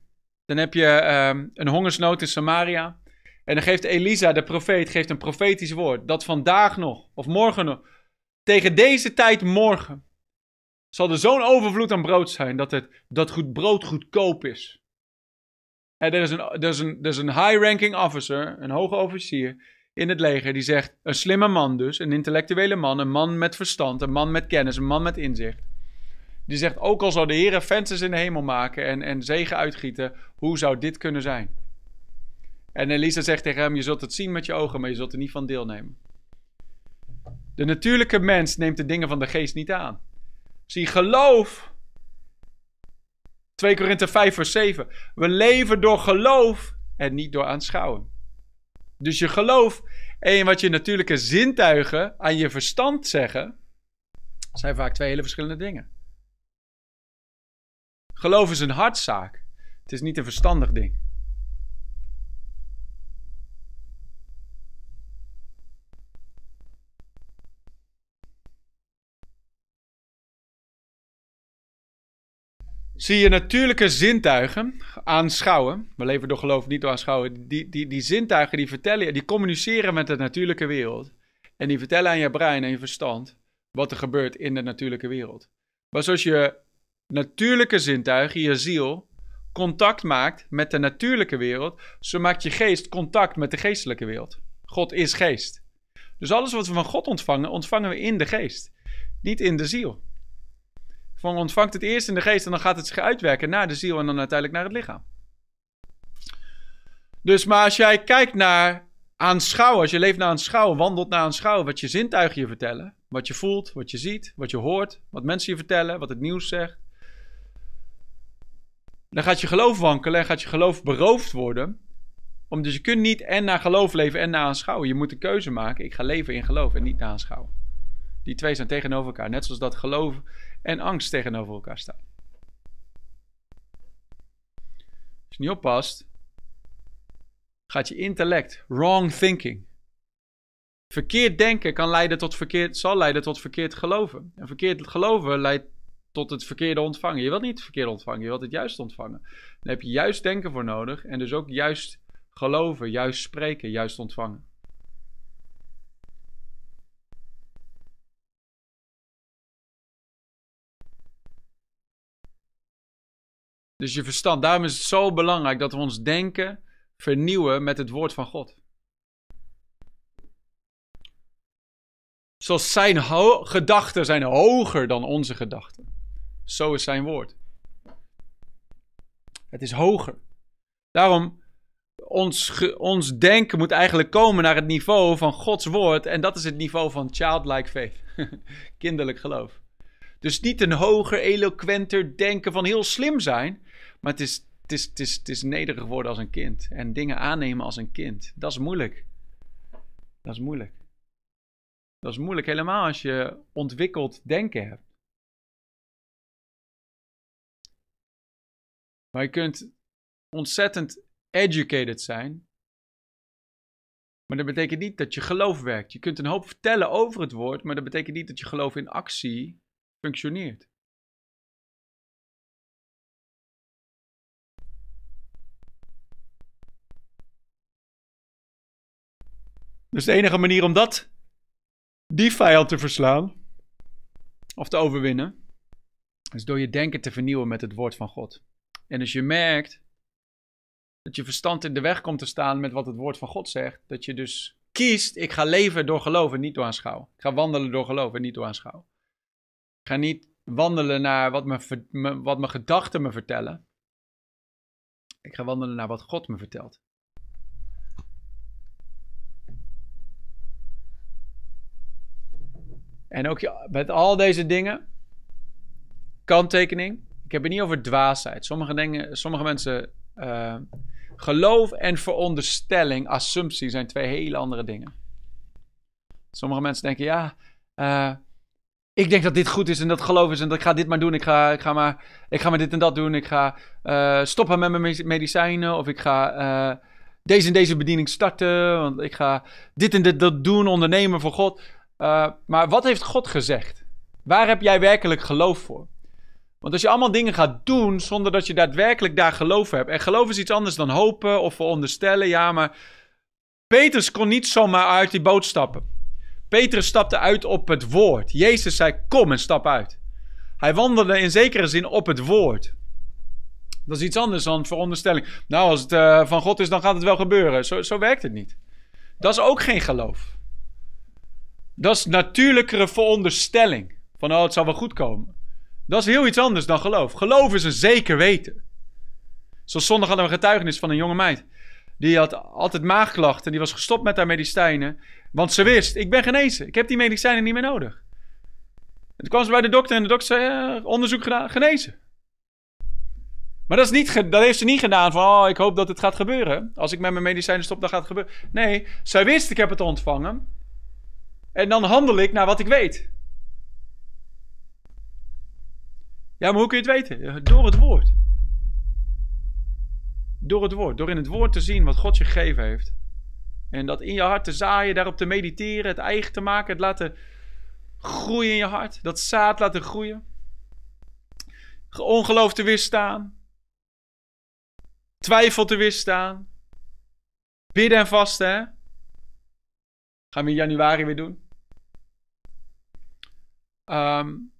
Dan heb je um, een hongersnood in Samaria. En dan geeft Elisa, de profeet, geeft een profetisch woord. Dat vandaag nog, of morgen nog, tegen deze tijd morgen, zal er zo'n overvloed aan brood zijn dat, het, dat goed brood goedkoop is. En er is een, er is een, er is een high-ranking officer, een hoge officier in het leger, die zegt, een slimme man dus, een intellectuele man, een man met verstand, een man met kennis, een man met inzicht. Die zegt, ook al zou de Heer vensters in de hemel maken en, en zegen uitgieten, hoe zou dit kunnen zijn? En Elisa zegt tegen hem, je zult het zien met je ogen, maar je zult er niet van deelnemen. De natuurlijke mens neemt de dingen van de geest niet aan. Zie, geloof. 2 Korinthe 5 vers 7. We leven door geloof en niet door aanschouwen. Dus je geloof en wat je natuurlijke zintuigen aan je verstand zeggen, zijn vaak twee hele verschillende dingen. Geloof is een hartzaak. Het is niet een verstandig ding. Zie je natuurlijke zintuigen aanschouwen. We leven door geloof, niet door aanschouwen. Die, die, die zintuigen die vertellen, die communiceren met de natuurlijke wereld. En die vertellen aan je brein en je verstand wat er gebeurt in de natuurlijke wereld. Maar zoals je natuurlijke zintuigen, je ziel, contact maakt met de natuurlijke wereld, zo maakt je geest contact met de geestelijke wereld. God is geest. Dus alles wat we van God ontvangen, ontvangen we in de geest, niet in de ziel. Van ontvangt het eerst in de geest en dan gaat het zich uitwerken naar de ziel en dan uiteindelijk naar het lichaam. Dus maar als jij kijkt naar aanschouwen, als je leeft naar aanschouwen, wandelt naar aanschouwen, wat je zintuigen je vertellen, wat je voelt, wat je ziet, wat je hoort, wat mensen je vertellen, wat het nieuws zegt, dan gaat je geloof wankelen en gaat je geloof beroofd worden. Dus je kunt niet en naar geloof leven en naar aanschouwen. Je moet een keuze maken. Ik ga leven in geloof en niet naar aanschouwen. Die twee zijn tegenover elkaar. Net zoals dat geloof en angst tegenover elkaar staan. Als je niet oppast, gaat je intellect, wrong thinking. Verkeerd denken kan leiden tot verkeerd, zal leiden tot verkeerd geloven. En verkeerd geloven leidt tot het verkeerde ontvangen. Je wilt niet het verkeerde ontvangen, je wilt het juist ontvangen. Dan heb je juist denken voor nodig en dus ook juist geloven, juist spreken, juist ontvangen. Dus je verstand, daarom is het zo belangrijk dat we ons denken vernieuwen met het woord van God. Zoals zijn gedachten zijn hoger dan onze gedachten. Zo is zijn woord. Het is hoger. Daarom, ons, ons denken moet eigenlijk komen naar het niveau van Gods woord. En dat is het niveau van childlike faith. <laughs> Kinderlijk geloof. Dus niet een hoger, eloquenter denken van heel slim zijn. Maar het is, het is, het is, het is nederig worden als een kind. En dingen aannemen als een kind. Dat is moeilijk. Dat is moeilijk. Dat is moeilijk helemaal als je ontwikkeld denken hebt. Maar je kunt ontzettend educated zijn. Maar dat betekent niet dat je geloof werkt. Je kunt een hoop vertellen over het woord, maar dat betekent niet dat je geloof in actie functioneert. Dus de enige manier om dat, die vijand te verslaan, of te overwinnen, is door je denken te vernieuwen met het woord van God. En als je merkt dat je verstand in de weg komt te staan met wat het woord van God zegt, dat je dus kiest, ik ga leven door geloven, niet door aanschouwen. Ik ga wandelen door geloven, niet door aanschouwen. Ik ga niet wandelen naar wat, me, wat mijn gedachten me vertellen. Ik ga wandelen naar wat God me vertelt. En ook met al deze dingen, kanttekening, ik heb het niet over dwaasheid. Sommige, dingen, sommige mensen, uh, geloof en veronderstelling, assumptie zijn twee hele andere dingen. Sommige mensen denken, ja, uh, ik denk dat dit goed is en dat geloof is en dat ik ga dit maar doen. Ik ga, ik ga, maar, ik ga maar dit en dat doen. Ik ga uh, stoppen met mijn medicijnen of ik ga deze en deze bediening starten. Want ik ga dit en dit dat doen, ondernemen voor God. Maar wat heeft God gezegd? Waar heb jij werkelijk geloof voor? Want als je allemaal dingen gaat doen zonder dat je daadwerkelijk daar geloof hebt. En geloof is iets anders dan hopen of veronderstellen. Ja, maar Petrus kon niet zomaar uit die boot stappen. Petrus stapte uit op het woord. Jezus zei: Kom en stap uit. Hij wandelde in zekere zin op het woord. Dat is iets anders dan veronderstelling. Nou, als het uh, van God is, dan gaat het wel gebeuren. Zo, zo werkt het niet. Dat is ook geen geloof. Dat is natuurlijkere veronderstelling. Van oh, het zal wel goed komen. Dat is heel iets anders dan geloof. Geloof is een zeker weten. Zoals zondag hadden we een getuigenis van een jonge meid. Die had altijd maagklachten. Die was gestopt met haar medicijnen. Want ze wist, ik ben genezen. Ik heb die medicijnen niet meer nodig. En toen kwam ze bij de dokter en de dokter zei, onderzoek gedaan, genezen. Maar dat, is niet, dat heeft ze niet gedaan van, oh, ik hoop dat het gaat gebeuren. Als ik met mijn medicijnen stop, dan gaat het gebeuren. Nee, zij wist, ik heb het ontvangen. En dan handel ik naar wat ik weet. Ja, maar hoe kun je het weten? Door het woord. Door het woord. Door in het woord te zien wat God je gegeven heeft. En dat in je hart te zaaien, daarop te mediteren, het eigen te maken, het laten groeien in je hart. Dat zaad laten groeien. Ongeloof te weerstaan. Twijfel te weerstaan. Bidden en vasten, hè? Gaan we in januari weer doen. Um,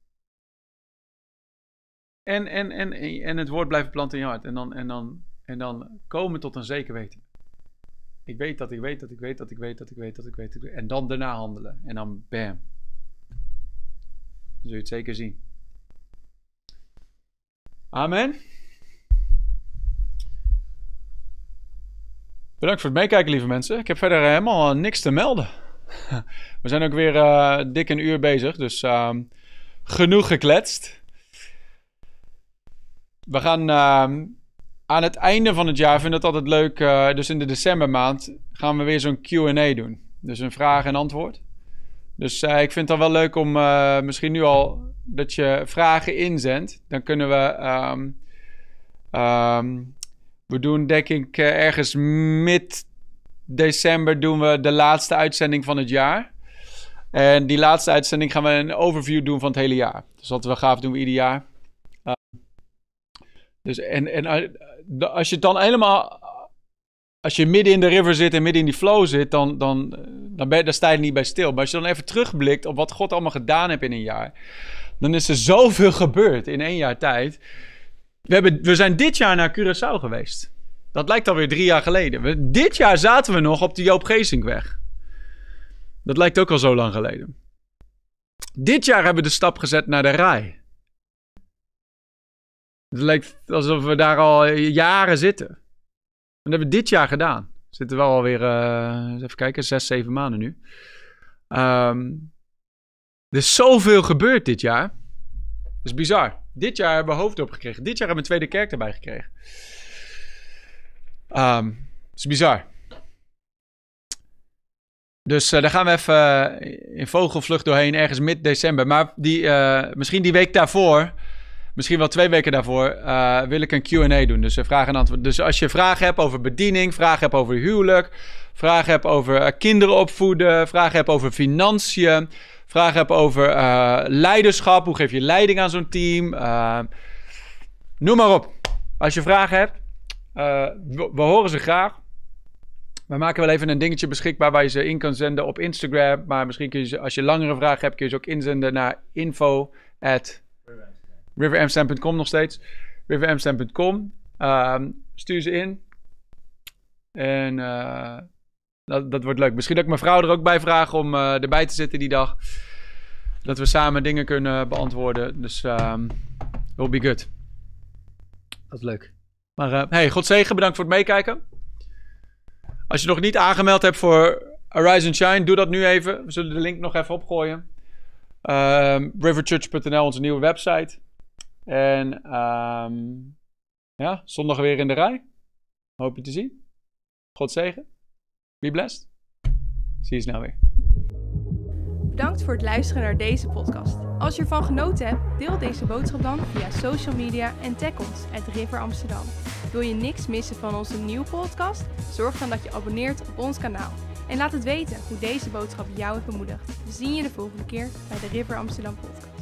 en, en, en, en het woord blijven planten in je hart. En dan, en, dan, en dan komen tot een zeker weten. Ik weet dat ik weet dat ik weet dat ik weet dat ik weet dat ik weet. Dat ik weet. En dan daarna handelen. En dan bam. Dan zul je het zeker zien. Amen. Bedankt voor het meekijken, lieve mensen. Ik heb verder helemaal niks te melden. <laughs> We zijn ook weer uh, dik een uur bezig, dus uh, genoeg gekletst. We gaan uh, aan het einde van het jaar, vind het altijd leuk, uh, dus in de decembermaand gaan we weer zo'n Q&A doen. Dus een vraag en antwoord. Dus uh, ik vind het dan wel leuk om misschien nu al dat je vragen inzendt. Dan kunnen we, um, we doen denk ik ergens mid december doen we de laatste uitzending van het jaar. En die laatste uitzending gaan we een overview doen van het hele jaar. Dus wat we gaaf doen we ieder jaar. Dus en, en eh, als je dan helemaal. Als je midden in de river zit en midden in die flow zit, dan, dan, dan, ben, dan sta je niet bij stil. Maar als je dan even terugblikt op wat God allemaal gedaan heeft in een jaar, dan is er zoveel gebeurd in één jaar tijd. We, hebben, we zijn dit jaar naar Curaçao geweest. Dat lijkt alweer drie jaar geleden. Dit jaar zaten we nog op de Joop Geesinkweg. Dat lijkt ook al zo lang geleden. Dit jaar hebben we de stap gezet naar de Rai. Het lijkt alsof we daar al jaren zitten. En dat hebben we dit jaar gedaan. We zitten wel alweer, uh, even kijken, zes, zeven maanden nu. Um, er is zoveel gebeurd dit jaar. Dat is bizar. Dit jaar hebben we hoofd gekregen. Dit jaar hebben we een tweede kerk erbij gekregen. Um, dat is bizar. Dus uh, daar gaan we even uh, in vogelvlucht doorheen, ergens mid december. Maar die, uh, misschien die week daarvoor misschien wel twee weken daarvoor, wil ik een QA doen. Dus, vraag en antwoord. dus als je vragen hebt over bediening, vragen hebt over huwelijk, vragen hebt over kinderen opvoeden, vragen hebt over financiën, vragen hebt over leiderschap, hoe geef je leiding aan zo'n team, noem maar op. Als je vragen hebt, we, we horen ze graag. We maken wel even een dingetje beschikbaar waar je ze in kan zenden op Instagram. Maar misschien kun je ze, als je langere vragen hebt, kun je ze ook inzenden naar info nog steeds. Ehm, stuur ze in. En uh, dat, dat wordt leuk. Misschien dat ik mijn vrouw er ook bij vraag om uh, erbij te zitten die dag. Dat we samen dingen kunnen beantwoorden. Dus um, will be good. Dat is leuk. Maar uh, hey, God zegen. Bedankt voor het meekijken. Als je nog niet aangemeld hebt voor and Shine, doe dat nu even. We zullen de link nog even opgooien. Um, riverchurch.nl, onze nieuwe website. En um, ja, zondag weer in de rij. Hoop je te zien. God zegen. Be blessed. Zie je snel weer. Bedankt voor het luisteren naar deze podcast. Als je ervan genoten hebt, deel deze boodschap dan via social media en tag ons at River Amsterdam. Wil je niks missen van onze nieuwe podcast? Zorg dan dat je abonneert op ons kanaal. En laat het weten hoe deze boodschap jou heeft bemoedigd. We zien je de volgende keer bij de River Amsterdam podcast.